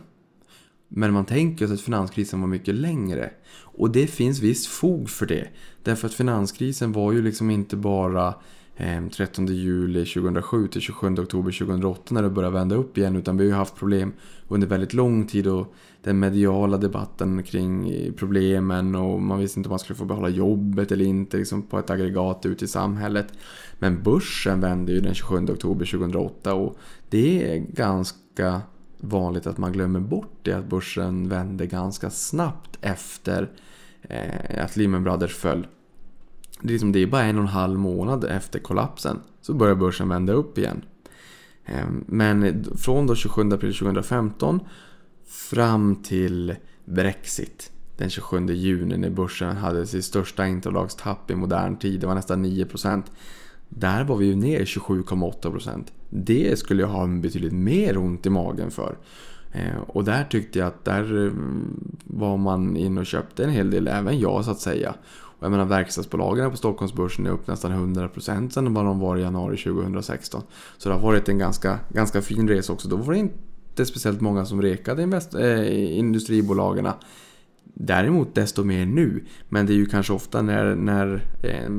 Men man tänker sig att finanskrisen var mycket längre. Och det finns visst fog för det. Därför att finanskrisen var ju liksom inte bara Ehm, 13 juli 2007 till 27 oktober 2008 när det började vända upp igen utan vi har ju haft problem under väldigt lång tid och den mediala debatten kring eh, problemen och man visste inte om man skulle få behålla jobbet eller inte liksom på ett aggregat ute i samhället. Men börsen vände ju den 27 oktober 2008 och det är ganska vanligt att man glömmer bort det att börsen vände ganska snabbt efter eh, att Lehman Brothers föll. Det är, liksom, det är bara en och en halv månad efter kollapsen så börjar börsen vända upp igen. Ehm, men från då 27 april 2015 fram till Brexit den 27 juni när börsen hade sitt största intradagstapp i modern tid. Det var nästan 9%. Där var vi ju ner 27,8%. Det skulle jag ha betydligt mer ont i magen för. Ehm, och där tyckte jag att där mm, var man in och köpte en hel del, även jag så att säga. Och jag menar verkstadsbolagen på Stockholmsbörsen är upp nästan 100% sedan vad de var i januari 2016. Så det har varit en ganska, ganska fin resa också. Då var det inte speciellt många som rekade invest- eh, industribolagen. Däremot desto mer nu. Men det är ju kanske ofta när, när eh,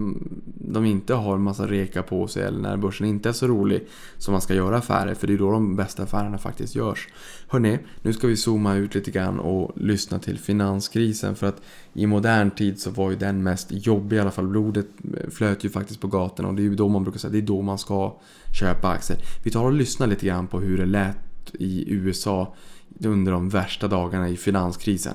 de inte har massa reka på sig eller när börsen inte är så rolig som man ska göra affärer. För det är då de bästa affärerna faktiskt görs. Hörrni, nu ska vi zooma ut lite grann och lyssna till finanskrisen. För att i modern tid så var ju den mest jobbig i alla fall. Blodet eh, flöt ju faktiskt på gatorna och det är ju då man brukar säga det är då man ska köpa aktier. Vi tar och lyssnar lite grann på hur det lät i USA under de värsta dagarna i finanskrisen.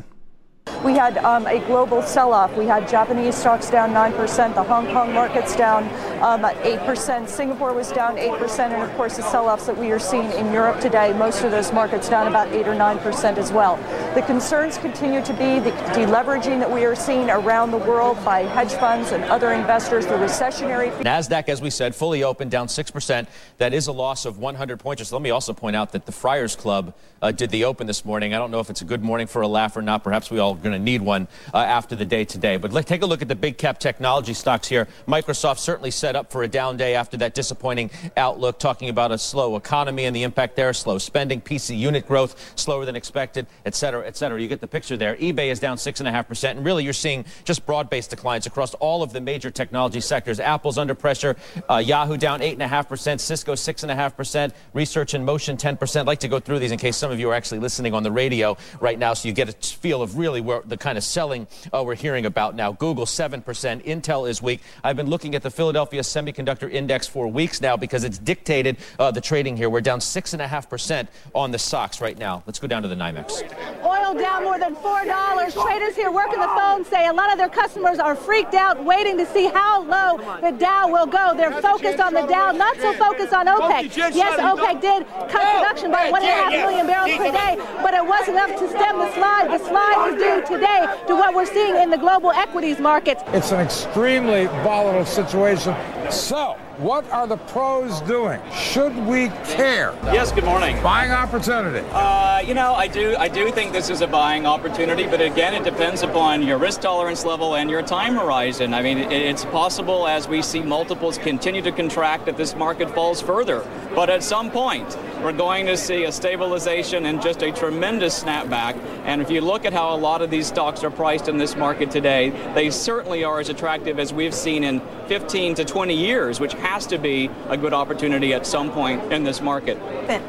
We had um, a global sell-off. We had Japanese stocks down 9%, the Hong Kong markets down um, 8%, Singapore was down 8%, and of course the sell-offs that we are seeing in Europe today, most of those markets down about 8 or 9% as well. The concerns continue to be the deleveraging that we are seeing around the world by hedge funds and other investors, the recessionary... NASDAQ, as we said, fully open, down 6%. That is a loss of 100 points. Let me also point out that the Friars Club uh, did the open this morning. I don't know if it's a good morning for a laugh or not. Perhaps we all going to need one uh, after the day today. But let's take a look at the big cap technology stocks here. Microsoft certainly set up for a down day after that disappointing outlook, talking about a slow economy and the impact there, slow spending, PC unit growth slower than expected, et cetera, et cetera. You get the picture there. eBay is down 6.5%. And really, you're seeing just broad based declines across all of the major technology sectors. Apple's under pressure, uh, Yahoo down 8.5%, Cisco 6.5%, Research in Motion 10%. I'd like to go through these in case some of you are actually listening on the radio right now so you get a feel of really where the kind of selling uh, we're hearing about now. Google 7%, Intel is weak. I've been looking at the Philadelphia Semiconductor Index for weeks now because it's dictated uh, the trading here. We're down 6.5% on the stocks right now. Let's go down to the NYMEX. Oil down more than $4. Traders here working the phone say a lot of their customers are freaked out waiting to see how low the Dow will go. They're focused on the Dow, not so focused on OPEC. Yes, OPEC did cut production by 1.5 million barrels per day, but it wasn't enough to stem the slide. The slide is due today to what we're seeing in the global equities markets. It's an extremely volatile situation. So, what are the pros doing? Should we care? Yes, good morning. Buying opportunity. Uh, you know, I do I do think this is a buying opportunity, but again, it depends upon your risk tolerance level and your time horizon. I mean, it, it's possible as we see multiples continue to contract that this market falls further. But at some point, we're going to see a stabilization and just a tremendous snapback. And if you look at how a lot of these stocks are priced in this market today, they certainly are as attractive as we've seen in 15 to 20 years, which has to be a good opportunity at some point in this market.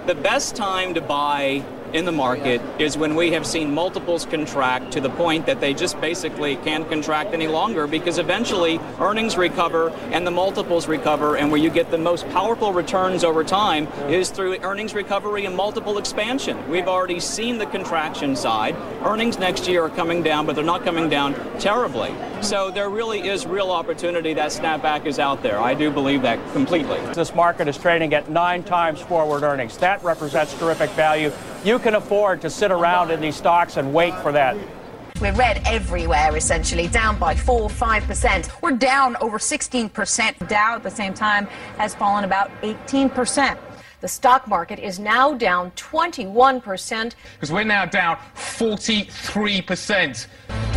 The best time to buy in the market is when we have seen multiples contract to the point that they just basically can't contract any longer because eventually earnings recover and the multiples recover and where you get the most powerful returns over time is through earnings recovery and multiple expansion. We've already seen the contraction side. Earnings next year are coming down, but they're not coming down terribly. So there really is real opportunity. That snapback is out there. I do believe that completely. This market is trading at nine times forward earnings. That represents terrific value. You can afford to sit around in these stocks and wait for that. We're red everywhere, essentially, down by 4 5%. We're down over 16%. Dow at the same time has fallen about 18%. The stock market is now down 21%. Because we're now down 43%.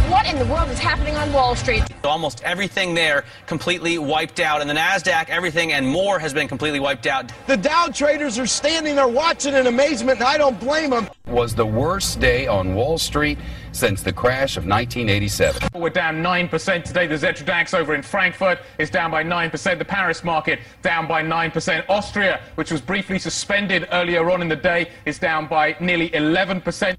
What in the world is happening on Wall Street? Almost everything there completely wiped out. And the NASDAQ, everything and more has been completely wiped out. The Dow traders are standing there watching in amazement, and I don't blame them. Was the worst day on Wall Street since the crash of 1987. We're down 9% today. The Xetra DAX over in Frankfurt is down by 9%. The Paris market down by 9%. Austria, which was briefly suspended earlier on in the day, is down by nearly 11%.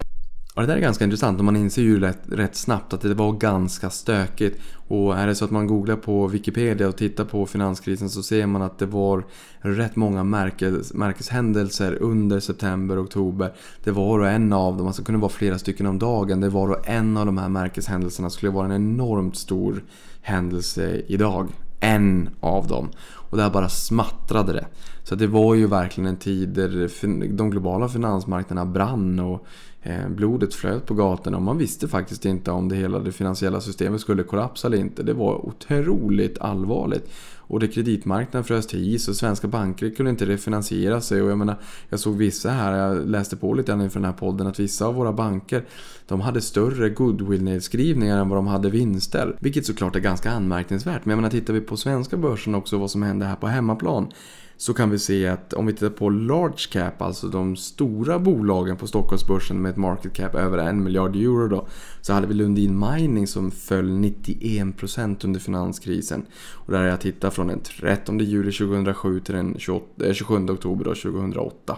Och det där är ganska intressant och man inser ju rätt, rätt snabbt att det var ganska stökigt. Och är det så att man googlar på Wikipedia och tittar på finanskrisen så ser man att det var rätt många märkes, märkeshändelser under september och oktober. Det var och en av dem, alltså det kunde vara flera stycken om dagen. Det var och en av de här märkeshändelserna skulle vara en enormt stor händelse idag. En av dem. Och där bara smattrade det. Så det var ju verkligen en tid där de globala finansmarknaderna brann och Eh, blodet flöt på gatorna och man visste faktiskt inte om det hela det finansiella systemet skulle kollapsa eller inte. Det var otroligt allvarligt. Och det kreditmarknaden frös till is och svenska banker kunde inte refinansiera sig. Och jag menar, jag såg vissa här, jag läste på lite inför den här podden, att vissa av våra banker de hade större goodwill-nedskrivningar än vad de hade vinster. Vilket såklart är ganska anmärkningsvärt. Men jag menar, tittar vi på svenska börsen också, vad som hände här på hemmaplan så kan vi se att om vi tittar på large cap, alltså de stora bolagen på Stockholmsbörsen med ett market cap över en miljard euro då, så hade vi Lundin Mining som föll 91% under finanskrisen. Och där har jag tittat från den 13 juli 2007 till den 28, 27 eh, oktober då, 2008.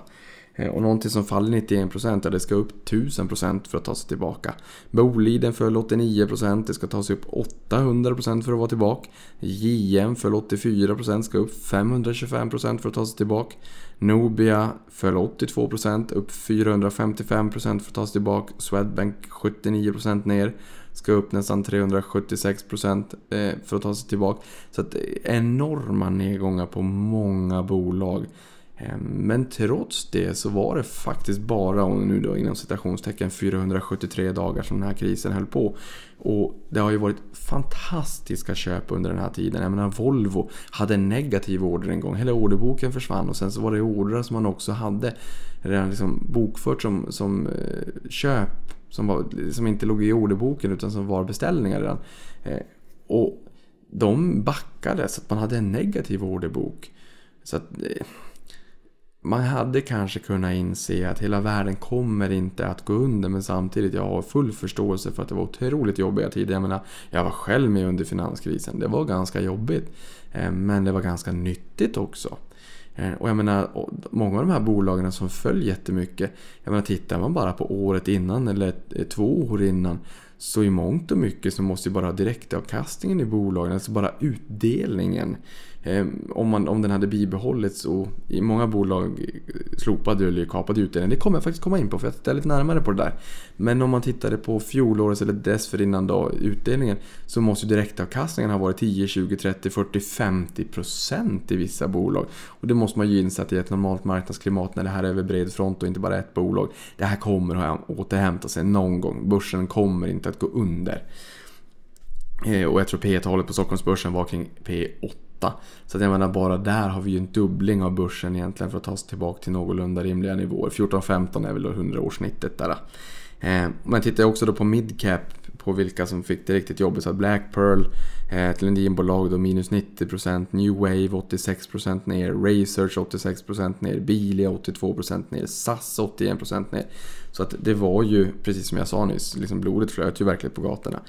Eh, och någonting som faller 91% är det ska upp 1000% för att ta sig tillbaka. Boliden föll 89%, det ska ta sig upp 800% för att vara tillbaka. JM föll 84%, ska upp 525% för att ta sig tillbaka. Nobia föll 82%, upp 455% för att ta sig tillbaka. Swedbank 79% ner, ska upp nästan 376% eh, för att ta sig tillbaka. Så att eh, enorma nedgångar på många bolag. Ehm, men trots det så var det faktiskt bara, och nu då inom citationstecken, 473 dagar som den här krisen höll på. Och det har ju varit fantastiska köp under den här tiden. Jag menar Volvo hade en negativ order en gång. Hela orderboken försvann och sen så var det ordrar som man också hade redan liksom bokfört som, som eh, köp. Som, var, som inte låg i orderboken utan som var beställningar redan. Ehm, och de backade så att man hade en negativ orderbok. Så att eh, man hade kanske kunnat inse att hela världen kommer inte att gå under men samtidigt jag har full förståelse för att det var otroligt jobbiga tider. Jag menar, jag var själv med under finanskrisen. Det var ganska jobbigt. Eh, men det var ganska nyttigt också. Eh, och jag menar, många av de här bolagen som föll jättemycket. Jag menar, tittar man bara på året innan eller eh, två år innan. Så i mångt och mycket så måste ju bara direktavkastningen i bolagen, alltså bara utdelningen Ehm, om, man, om den hade bibehållits och i många bolag slopade eller kapade utdelningen. Det kommer jag faktiskt komma in på för jag tittar lite närmare på det där. Men om man tittade på fjolårets eller dessförinnan då, utdelningen så måste ju direktavkastningen ha varit 10, 20, 30, 40, 50 procent i vissa bolag. Och det måste man ju inse att i ett normalt marknadsklimat när det här är över bred front och inte bara ett bolag. Det här kommer att återhämta sig någon gång. Börsen kommer inte att gå under. Ehm, och jag tror P-talet på Stockholmsbörsen var kring P8 så att jag menar bara där har vi ju en dubbling av börsen egentligen för att ta oss tillbaka till någorlunda rimliga nivåer. 14-15 är väl då 100-årssnittet där. Eh, tittar tittar också då på midcap på vilka som fick det riktigt jobbigt. Så Black Pearl, eh, Lundinbolag då minus 90%, New Wave 86% ner, Research 86% ner, Bilia 82% ner, SAS 81% ner. Så att det var ju, precis som jag sa nyss, liksom blodet flöt ju verkligen på gatorna.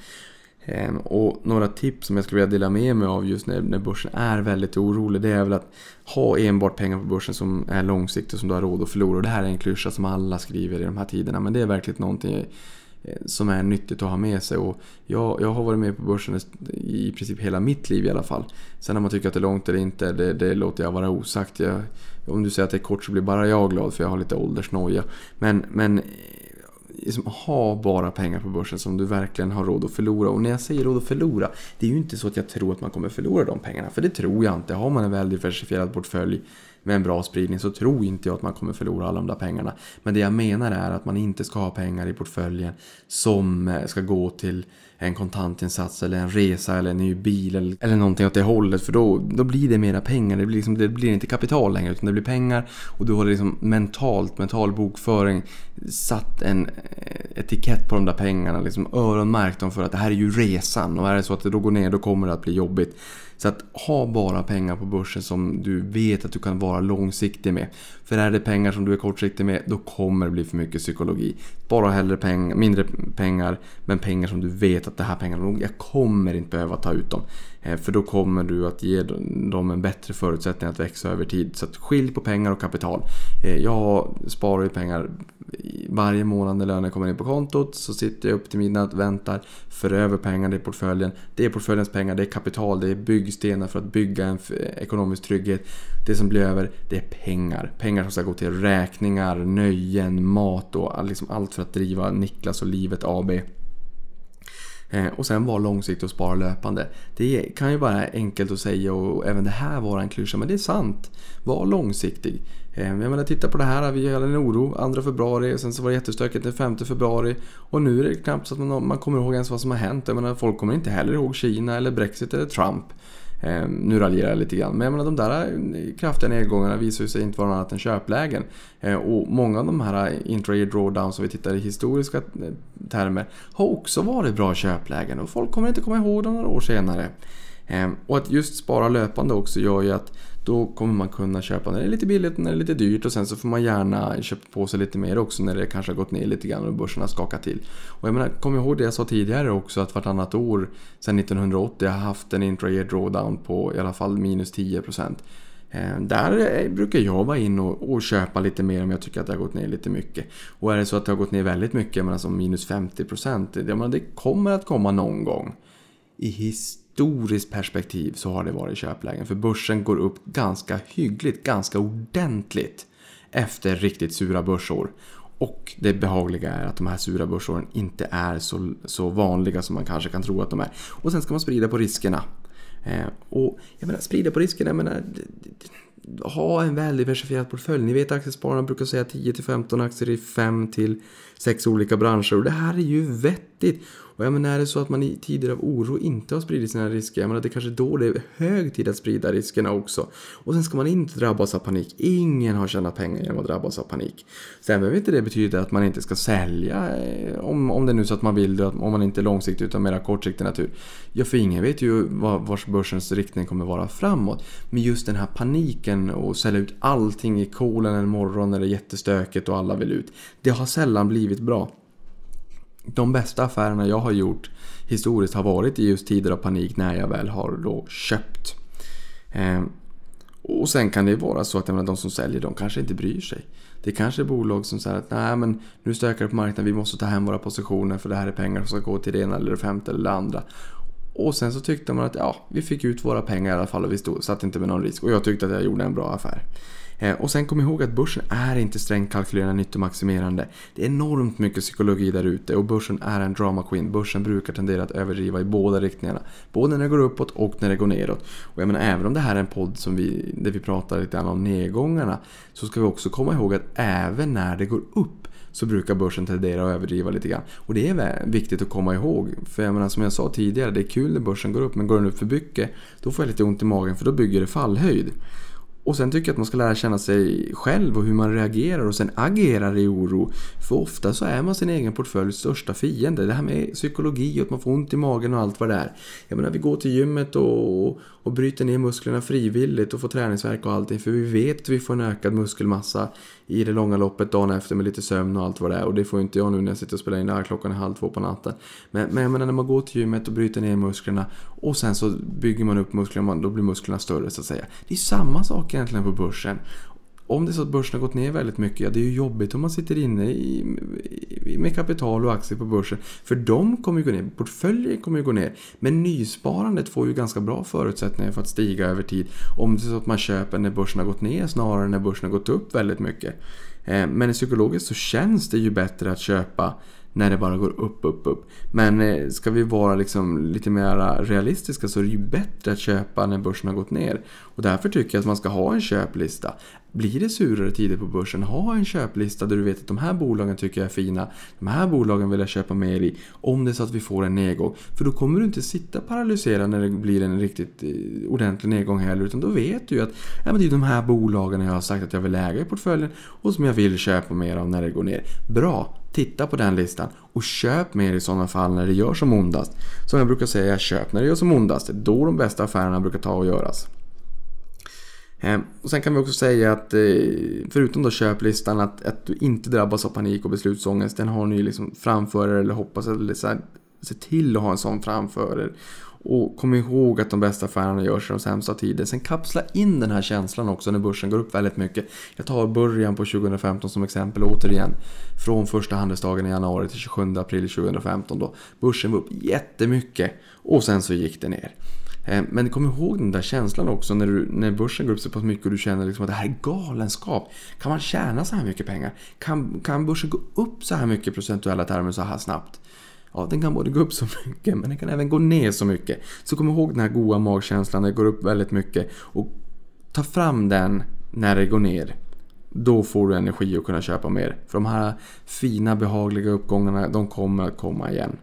Ehm, och några tips som jag skulle vilja dela med mig av just när, när börsen är väldigt orolig det är väl att ha enbart pengar på börsen som är långsiktigt och som du har råd att förlora. Och det här är en klyscha som alla skriver i de här tiderna men det är verkligen någonting eh, som är nyttigt att ha med sig. Och jag, jag har varit med på börsen i princip hela mitt liv i alla fall. Sen om man tycker att det är långt eller inte, det, det låter jag vara osagt. Jag, om du säger att det är kort så blir bara jag glad för jag har lite åldersnoja. Men, men liksom, ha bara pengar på börsen som du verkligen har råd att förlora. Och när jag säger råd att förlora, det är ju inte så att jag tror att man kommer förlora de pengarna. För det tror jag inte. Har man en väl diversifierad portfölj med en bra spridning så tror inte jag att man kommer förlora alla de där pengarna. Men det jag menar är att man inte ska ha pengar i portföljen som eh, ska gå till en kontantinsats eller en resa eller en ny bil eller, eller någonting åt det hållet. För då, då blir det mera pengar. Det blir, liksom, det blir inte kapital längre utan det blir pengar. Och du har liksom mentalt, mental bokföring satt en eh, etikett på de där pengarna. Liksom öronmärkt dem för att det här är ju resan. Och är det så att det då går ner då kommer det att bli jobbigt. Så att ha bara pengar på börsen som du vet att du kan vara långsiktig med. För är det pengar som du är kortsiktig med, då kommer det bli för mycket psykologi. Bara hellre peng mindre pengar, men pengar som du vet att det här pengarna, jag kommer inte behöva ta ut dem. Eh, för då kommer du att ge dem en bättre förutsättning att växa över tid. Så att skilj på pengar och kapital. Eh, jag sparar ju pengar varje månad när lönen kommer in på kontot så sitter jag upp till midnatt, väntar, för över pengar i portföljen. Det är portföljens pengar, det är kapital, det är byggstenar för att bygga en ekonomisk trygghet. Det som blir över, det är pengar. Pengar som ska gå till räkningar, nöjen, mat och liksom allt för att driva Niklas och Livet AB. Eh, och sen vara långsiktig och spara löpande. Det kan ju vara enkelt att säga och även det här vara en klyscha, men det är sant. Var långsiktig. Eh, jag menar, titta på det här, vi hade en oro 2 februari, sen så var det jättestökigt den 5 februari och nu är det knappt så att man, man kommer ihåg ens vad som har hänt. Jag menar, folk kommer inte heller ihåg Kina eller Brexit eller Trump. Eh, nu raljerar jag lite grann, men jag menar, de där eh, kraftiga nedgångarna visar sig inte vara annat än köplägen. Eh, och många av de här intraday drawdowns, som vi tittar i historiska termer, har också varit bra köplägen och folk kommer inte komma ihåg dem några år senare. Och att just spara löpande också gör ju att då kommer man kunna köpa när det är lite billigt och när det är lite dyrt och sen så får man gärna köpa på sig lite mer också när det kanske har gått ner lite grann och börsen har skakat till. Och jag menar, kom ihåg det jag sa tidigare också att vartannat år sedan 1980 har haft en intra-year drawdown på i alla fall minus 10%. Eh, där eh, brukar jag vara in och, och, köpa lite mer om jag tycker att det har gått ner lite mycket. Och är det så att det har gått ner väldigt mycket, men alltså minus 50%, det, det kommer att komma någon gång. I his historiskt perspektiv så har det varit köplägen. För börsen går upp ganska hyggligt, ganska ordentligt efter riktigt sura börsår. Och det behagliga är att de här sura börsåren inte är så, så vanliga som man kanske kan tro att de är. Och sen ska man sprida på riskerna. Eh, och jag menar, sprida på riskerna, jag menar, ha en väl diversifierad portfölj. Ni vet aktiespararna brukar säga 10-15 aktier i 5 6 olika branscher. Och det här är ju vettigt. Och jag menar, är det så att man i tider av oro inte har spridit sina risker, jag menar, det är kanske då det är hög tid att sprida riskerna också. Och sen ska man inte drabbas av panik. Ingen har tjänat pengar genom att drabbas av panik. Sen behöver inte det betyda att man inte ska sälja, eh, om, om det är nu så att man vill det, om man inte är långsiktig utan mera kortsiktig natur. Ja, för ingen vet ju vars börsens riktning kommer vara framåt. Men just den här paniken och sälja ut allting i kolen en morgon när det är jättestökigt och alla vill ut. Det har sällan blivit bra de bästa affärerna jag har gjort historiskt har varit i just tider av panik när jag väl har då köpt. Eh, och sen kan det vara så att menar, de som säljer de kanske inte bryr sig. Det kanske är bolag som säger att nej men nu stökar det på marknaden, vi måste ta hem våra positioner för det här är pengar som ska gå till det ena eller det femte eller det andra. Och sen så tyckte man att ja, vi fick ut våra pengar i alla fall och vi stod, satt inte med någon risk. Och jag tyckte att jag gjorde en bra affär. Eh, och sen kom ihåg att börsen är inte strängt kalkylerande nyttomaximerande. Det är enormt mycket psykologi där ute och börsen är en drama queen. Börsen brukar tendera att överdriva i båda riktningarna. Både när det går uppåt och när det går neråt. Och jag menar, även om det här är en podd som vi, där vi pratar lite grann om nedgångarna så ska vi också komma ihåg att även när det går upp så brukar börsen tendera att överdriva lite grann. Och det är viktigt att komma ihåg. För jag menar som jag sa tidigare, det är kul när börsen går upp men går den upp för mycket då får jag lite ont i magen för då bygger det fallhöjd. Och sen tycker jag att man ska lära känna sig själv och hur man reagerar och sen agerar i oro. För ofta så är man sin egen portföljs största fiende. Det här med psykologi och att man får ont i magen och allt vad det är. Jag menar, vi går till gymmet och, och bryter ner musklerna frivilligt och får träningsverk och allting. För vi vet att vi får en ökad muskelmassa i det långa loppet dagen efter med lite sömn och allt vad det är. Och det får inte jag nu när jag sitter och spelar in det här klockan är halv två på natten. Men, men jag menar när man går till gymmet och bryter ner musklerna och sen så bygger man upp musklerna, då blir musklerna större så att säga. Det är samma sak egentligen på börsen. Om det är så att börsen har gått ner väldigt mycket, ja det är ju jobbigt om man sitter inne i, med kapital och aktier på börsen. För de kommer ju gå ner, portföljen kommer ju gå ner. Men nysparandet får ju ganska bra förutsättningar för att stiga över tid. Om det är så att man köper när börsen har gått ner snarare än när börsen har gått upp väldigt mycket. Eh, men psykologiskt så känns det ju bättre att köpa när det bara går upp, upp, upp. Men eh, ska vi vara liksom lite mer realistiska så är det ju bättre att köpa när börsen har gått ner. Och därför tycker jag att man ska ha en köplista. Blir det surare tider på börsen, ha en köplista där du vet att de här bolagen tycker jag är fina. De här bolagen vill jag köpa mer i. Om det är så att vi får en nedgång. För då kommer du inte sitta paralyserad när det blir en riktigt eh, ordentlig nedgång heller. Utan då vet du ju att ja, men det är de här bolagen jag har sagt att jag vill äga i portföljen. Och som jag vill köpa mer av när det går ner. Bra! Titta på den listan och köp mer i sådana fall när det gör som ondast. Som jag brukar säga, köp när det gör som ondast. Det är då de bästa affärerna brukar ta och göras. Ehm, och sen kan vi också säga att eh, förutom då köplistan att, att du inte drabbas av panik och beslutsångest. Den har ni liksom framför er eller hoppas eller så här, se till att ha en sån framför er. Och kom ihåg att de bästa affärerna görs i de sämsta tider. Sen kapsla in den här känslan också när börsen går upp väldigt mycket. Jag tar början på 2015 som exempel återigen. Från första handelsdagen i januari till 27 april 2015 då. Börsen var upp jättemycket och sen så gick det ner. Eh, men kom ihåg den där känslan också när, du, när börsen går upp så pass mycket och du känner liksom att det här är galenskap. Kan man tjäna så här mycket pengar? Kan, kan börsen gå upp så här mycket procentuella termer så här snabbt? Ja, den kan både gå upp så mycket men den kan även gå ner så mycket. Så kom ihåg den här goa magkänslan när det går upp väldigt mycket och ta fram den när det går ner. Då får du energi att kunna köpa mer. För de här fina behagliga uppgångarna, de kommer att komma igen.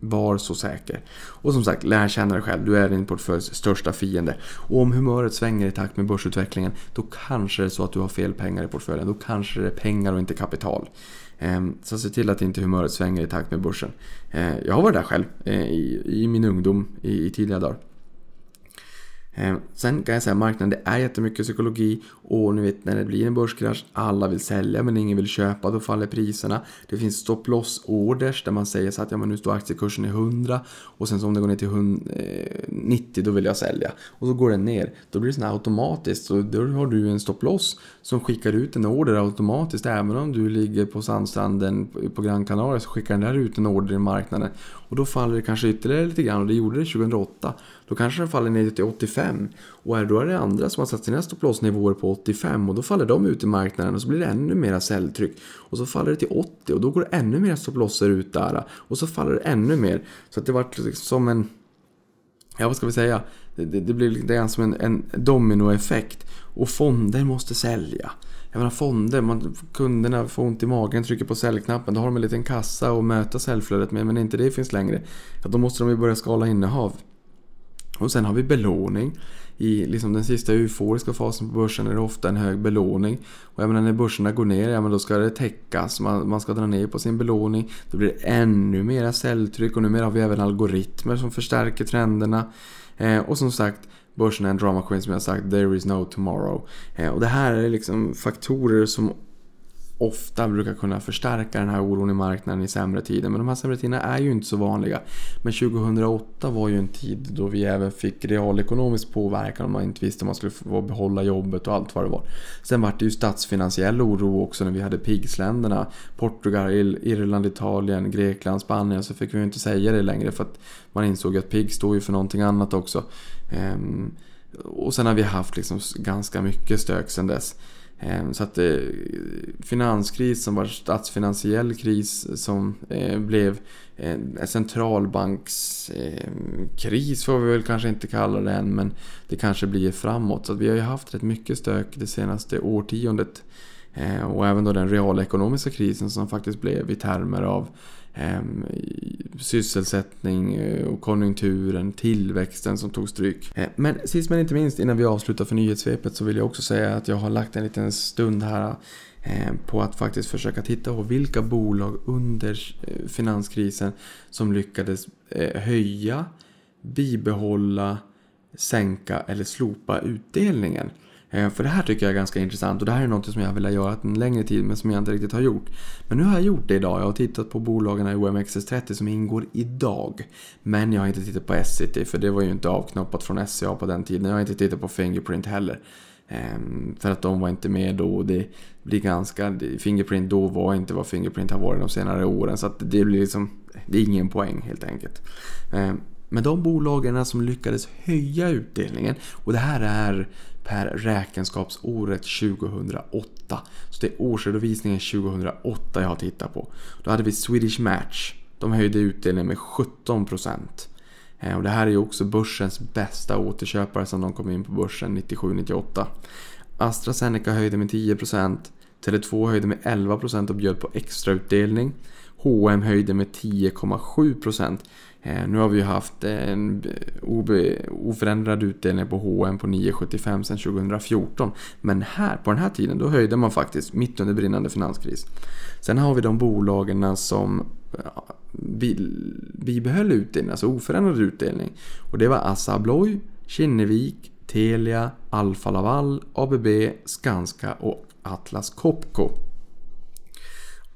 Var så säker. Och som sagt, lär känna dig själv. Du är din portföljs största fiende. Och om humöret svänger i takt med börsutvecklingen, då kanske det är så att du har fel pengar i portföljen. Då kanske det är pengar och inte kapital. Ehm, så se till att inte humöret svänger i takt med börsen. Ehm, jag har varit där själv eh, i min ungdom i tidiga dagar. Eh, sen kan jag säga att marknaden det är jättemycket psykologi och ni vet när det blir en börskrasch, alla vill sälja men ingen vill köpa, då faller priserna. Det finns stop loss orders där man säger så att ja, men nu står aktiekursen i 100 och sen så om det går ner till 90 eh, då vill jag sälja. Och så går den ner, då blir det sån automatiskt så då har du en stop loss som skickar ut en order automatiskt även om du ligger på sandstranden på Gran Canaria så skickar den där ut en order i marknaden. Och då faller det kanske ytterligare lite grann och det gjorde det 2008. Då kanske den faller ner till 85. Och är då är det andra som har satt sina stopplossnivåer på 85 och då faller de ut i marknaden och så blir det ännu mera säljtryck. Och så faller det till 80 och då går det ännu mer stopplosser ut där. Och så faller det ännu mer. Så att det vart liksom som en... Ja, vad ska vi säga? Det, det, det blir lite grann som en, en dominoeffekt. Och fonder måste sälja. Jag menar fonder, man, kunderna får ont i magen, trycker på säljknappen, då har de en liten kassa att möta säljflödet med. Men inte det finns längre, ja, då måste de ju börja skala innehav. Och sen har vi belåning. I liksom den sista euforiska fasen på börsen är det ofta en hög belåning. Och jag menar när börserna går ner, ja men då ska det täckas. Man, man ska dra ner på sin belåning. Då blir det ännu mera säljtryck och numera har vi även algoritmer som förstärker trenderna. Eh, och som sagt, börsen är en drama queen som jag sagt, there is no tomorrow. Eh, och det här är liksom faktorer som ofta brukar kunna förstärka den här oron i marknaden i sämre tider. Men de här sämre tiderna är ju inte så vanliga. Men 2008 var ju en tid då vi även fick realekonomisk påverkan om man inte visste om man skulle få behålla jobbet och allt vad det var. Sen var det ju statsfinansiell oro också när vi hade PIGS-länderna. Portugal, Irland, Italien, Grekland, Spanien. Så fick vi ju inte säga det längre för att man insåg att PIGS står ju för någonting annat också. Ehm, och sen har vi haft liksom ganska mycket stök sen dess. Ehm, så att eh, finanskris som var statsfinansiell kris som eh, blev eh, centralbankskris får vi väl kanske inte kalla det än men det kanske blir framåt. Så att vi har ju haft rätt mycket stök det senaste årtiondet ehm, och även då den realekonomiska krisen som faktiskt blev i termer av Ehm, sysselsättning eh, och konjunkturen, tillväxten som tog stryk. Eh, men sist men inte minst innan vi avslutar för nyhetssvepet så vill jag också säga att jag har lagt en liten stund här eh, på att faktiskt försöka titta på vilka bolag under eh, finanskrisen som lyckades höja, bibehålla, sänka eller slopa utdelningen. Eh, för det här tycker jag är ganska intressant och det här är något som jag har velat göra en längre tid men som jag inte riktigt har gjort. Men nu har jag gjort det idag. Jag har tittat på bolagen i OMXS30 som ingår idag. Men jag har inte tittat på S-City för det var ju inte avknoppat från SCA på den tiden. Jag har inte tittat på Fingerprint heller. Ehm, för att de var inte med då och det blir ganska... Fingerprint då var inte vad Fingerprint har varit de senare åren. Så att det blir liksom... Det är ingen poäng helt enkelt. Ehm, men de bolagen som lyckades höja utdelningen och det här är per räkenskapsåret 2008. Så det är årsredovisningen 2008 jag har tittat på. Då hade vi Swedish Match. De höjde utdelningen med 17%. Eh, och det här är ju också börsens bästa återköpare sedan de kom in på börsen 97-98. AstraZeneca höjde med 10%. Tele2 höjde med 11% och bjöd på extrautdelning. H&M höjde med 10,7%. Eh, nu har vi haft en oförändrad utdelning på H&M på 9,75 sedan 2014. Men här, på den här tiden, då höjde man faktiskt mitt under brinnande finanskris. Sen har vi de bolagen som eh, bibehöll utdelning, alltså oförändrad utdelning. Och det var Assa Abloy, Kinnevik, Telia, Alfa Laval, ABB, Skanska och Atlas Copco.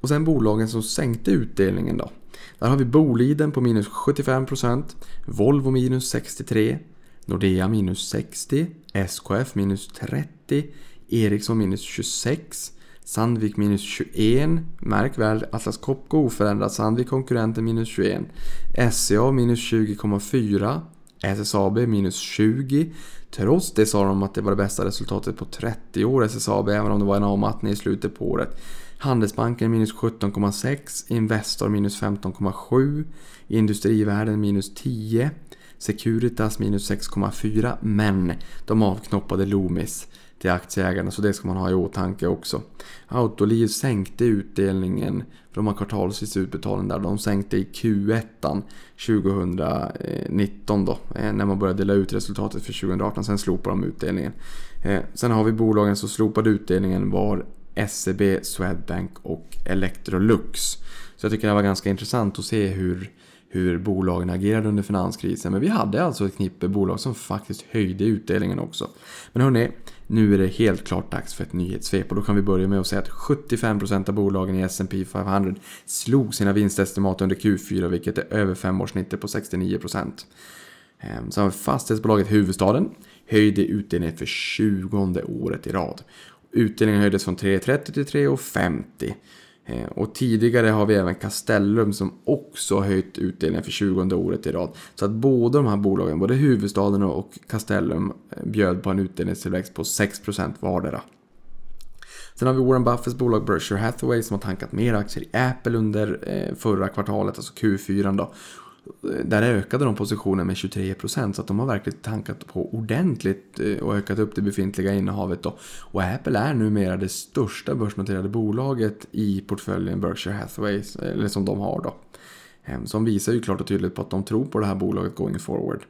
Och sen bolagen som sänkte utdelningen då. Där har vi Boliden på minus 75%, Volvo minus 63%, Nordea minus 60%, SKF minus 30%, Ericsson minus 26%, Sandvik minus 21, märk väl Atlas Copco oförändrat, Sandvik konkurrenten minus 21, SCA minus 20,4, SSAB minus 20. Trots det sa de att det var det bästa resultatet på 30 år SSAB, även om det var en avmattning i slutet på året. Handelsbanken minus 17,6, Investor minus 15,7, Industrivärden minus 10, Securitas minus 6,4 men de avknoppade Loomis till aktieägarna så det ska man ha i åtanke också. Autoliv sänkte utdelningen för de har kvartalsvis utbetalning där. De sänkte i Q1 2019 då eh, när man började dela ut resultatet för 2018. Sen slopade de utdelningen. Eh, sen har vi bolagen som slopade utdelningen var SEB, Swedbank och Electrolux. Så jag tycker det var ganska intressant att se hur, hur bolagen agerade under finanskrisen. Men vi hade alltså ett knippe bolag som faktiskt höjde utdelningen också. Men hörni, nu är det helt klart dags för ett nyhetssvep och då kan vi börja med att säga att 75% av bolagen i S&P 500 slog sina vinstestimat under Q4 vilket är över femårssnittet på 69%. Ehm, så har vi fastighetsbolaget Huvudstaden höjde utdelningen för 20 året i rad. Utdelningen höjdes från 3,30 till 3,50. Eh, och tidigare har vi även Castellum som också har höjt utdelningen för 20 året i rad. Så att båda de här bolagen, både Huvudstaden och Castellum, eh, bjöd på en utdelningstillväxt på 6% vardera. Sen har vi Warren Buffetts bolag Berkshire Hathaway som har tankat mer aktier i Apple under eh, förra kvartalet, alltså Q4 då. Där ökade de positionen med 23% så att de har verkligen tankat på ordentligt eh, och ökat upp det befintliga innehavet. Då. Och Apple är numera det största börsnoterade bolaget i portföljen Berkshire Hathaway, eller som de har då. Ehm, som visar ju klart och tydligt på att de tror på det här bolaget going forward.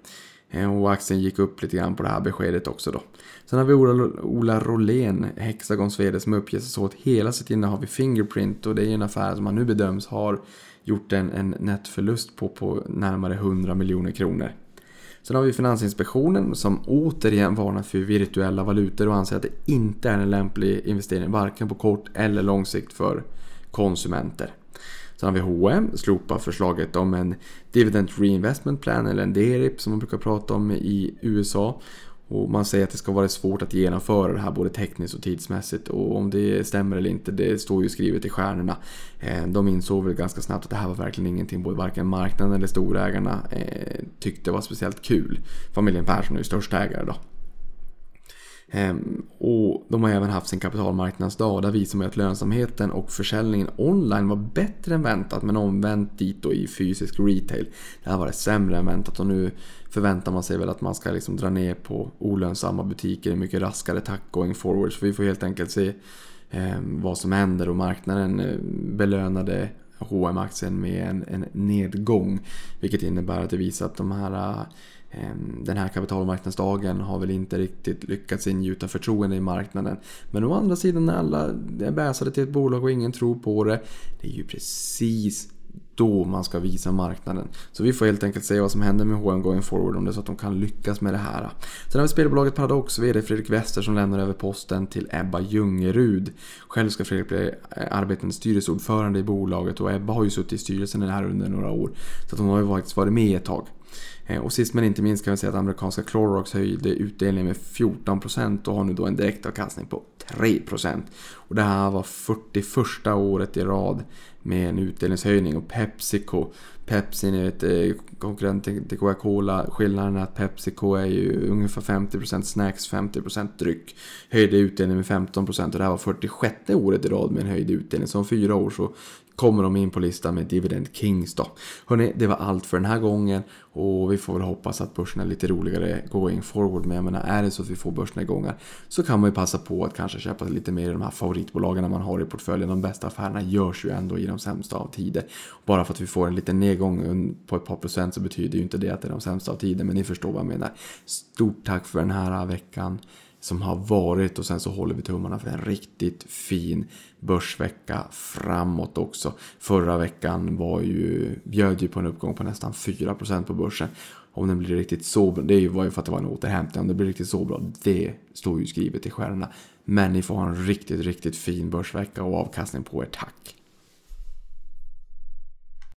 Ehm, och aktien gick upp lite grann på det här beskedet också då. Sen har vi Ola Rolén, Hexagons VD, som uppger sig så att hela sitt innehav i Fingerprint och det är en affär som man nu bedöms har gjort en, en nettförlust på, på närmare 100 miljoner kronor. Sen har vi Finansinspektionen som återigen varnar för virtuella valutor och anser att det inte är en lämplig investering varken på kort eller lång sikt för konsumenter. Sen har vi H&M slopar förslaget om en Dividend Reinvestment Plan eller en DRIP som man brukar prata om i USA. Och man säger att det ska vara svårt att genomföra det här både tekniskt och tidsmässigt. Och om det stämmer eller inte, det står ju skrivet i stjärnorna. Eh, de insåg väl ganska snabbt att det här var verkligen ingenting både varken marknaden eller storägarna eh, tyckte var speciellt kul. Familjen Persson är ju största ägare då. Ehm, och de har även haft sin kapitalmarknadsdag. Där visar man att lönsamheten och försäljningen online var bättre än väntat. Men omvänt dit då i fysisk retail. Det här var det sämre än väntat och nu förväntar man sig väl att man ska liksom dra ner på olönsamma butiker i mycket raskare takt going forward. Så vi får helt enkelt se ehm, vad som händer och marknaden eh, belönade hm aktien med en, en nedgång. Vilket innebär att det visar att de här Ehm, den här kapitalmarknadsdagen har väl inte riktigt lyckats ingjuta förtroende i marknaden. Men å andra sidan när alla är bäsade till ett bolag och ingen tror på det. Det är ju precis då man ska visa marknaden. Så vi får helt enkelt se vad som händer med H&M going forward om det är så att de kan lyckas med det här. Sen har vi spelbolaget Paradox, VD Fredrik Wester som lämnar över posten till Ebba Ljungerud. Själv ska Fredrik bli eh, arbetande styrelseordförande i bolaget och Ebba har ju suttit i styrelsen i det här under några år. Så att hon har ju faktiskt varit med ett tag. Eh, och sist men inte minst kan vi säga att amerikanska Clorox höjde utdelningen med 14% och har nu då en direktavkastning på 3%. Och det här var 41 året i rad med en utdelningshöjning och Pepsico Pepsi, ni vet eh, konkurrenten till Coca-Cola. Skillnaden är att Pepsico är ju ungefär 50% snacks, 50% dryck. Höjde utdelningen med 15% och det här var 46 året i rad med en höjd utdelning. Så om fyra år så kommer de in på listan med Dividend Kings då. Hörrni, det var allt för den här gången och vi får väl hoppas att börsen är lite roligare going forward. Men jag menar, är det så att vi får börsnedgångar så kan man ju passa på att kanske köpa lite mer i de här favoritbolagen man har i portföljen. De bästa affärerna görs ju ändå i de sämsta av tider. Bara för att vi får en liten nedgång på ett par procent så betyder ju inte det att det är de sämsta av tider. Men ni förstår vad jag menar. Stort tack för den här veckan som har varit och sen så håller vi tummarna för en riktigt fin börsvecka framåt också. Förra veckan var ju, bjöd ju på en uppgång på nästan 4% på börsen. Om den blir riktigt så bra, det var ju för att det var en återhämtning, om det blir riktigt så bra, det står ju skrivet i stjärnorna. Men ni får ha en riktigt, riktigt fin börsvecka och avkastning på er, tack!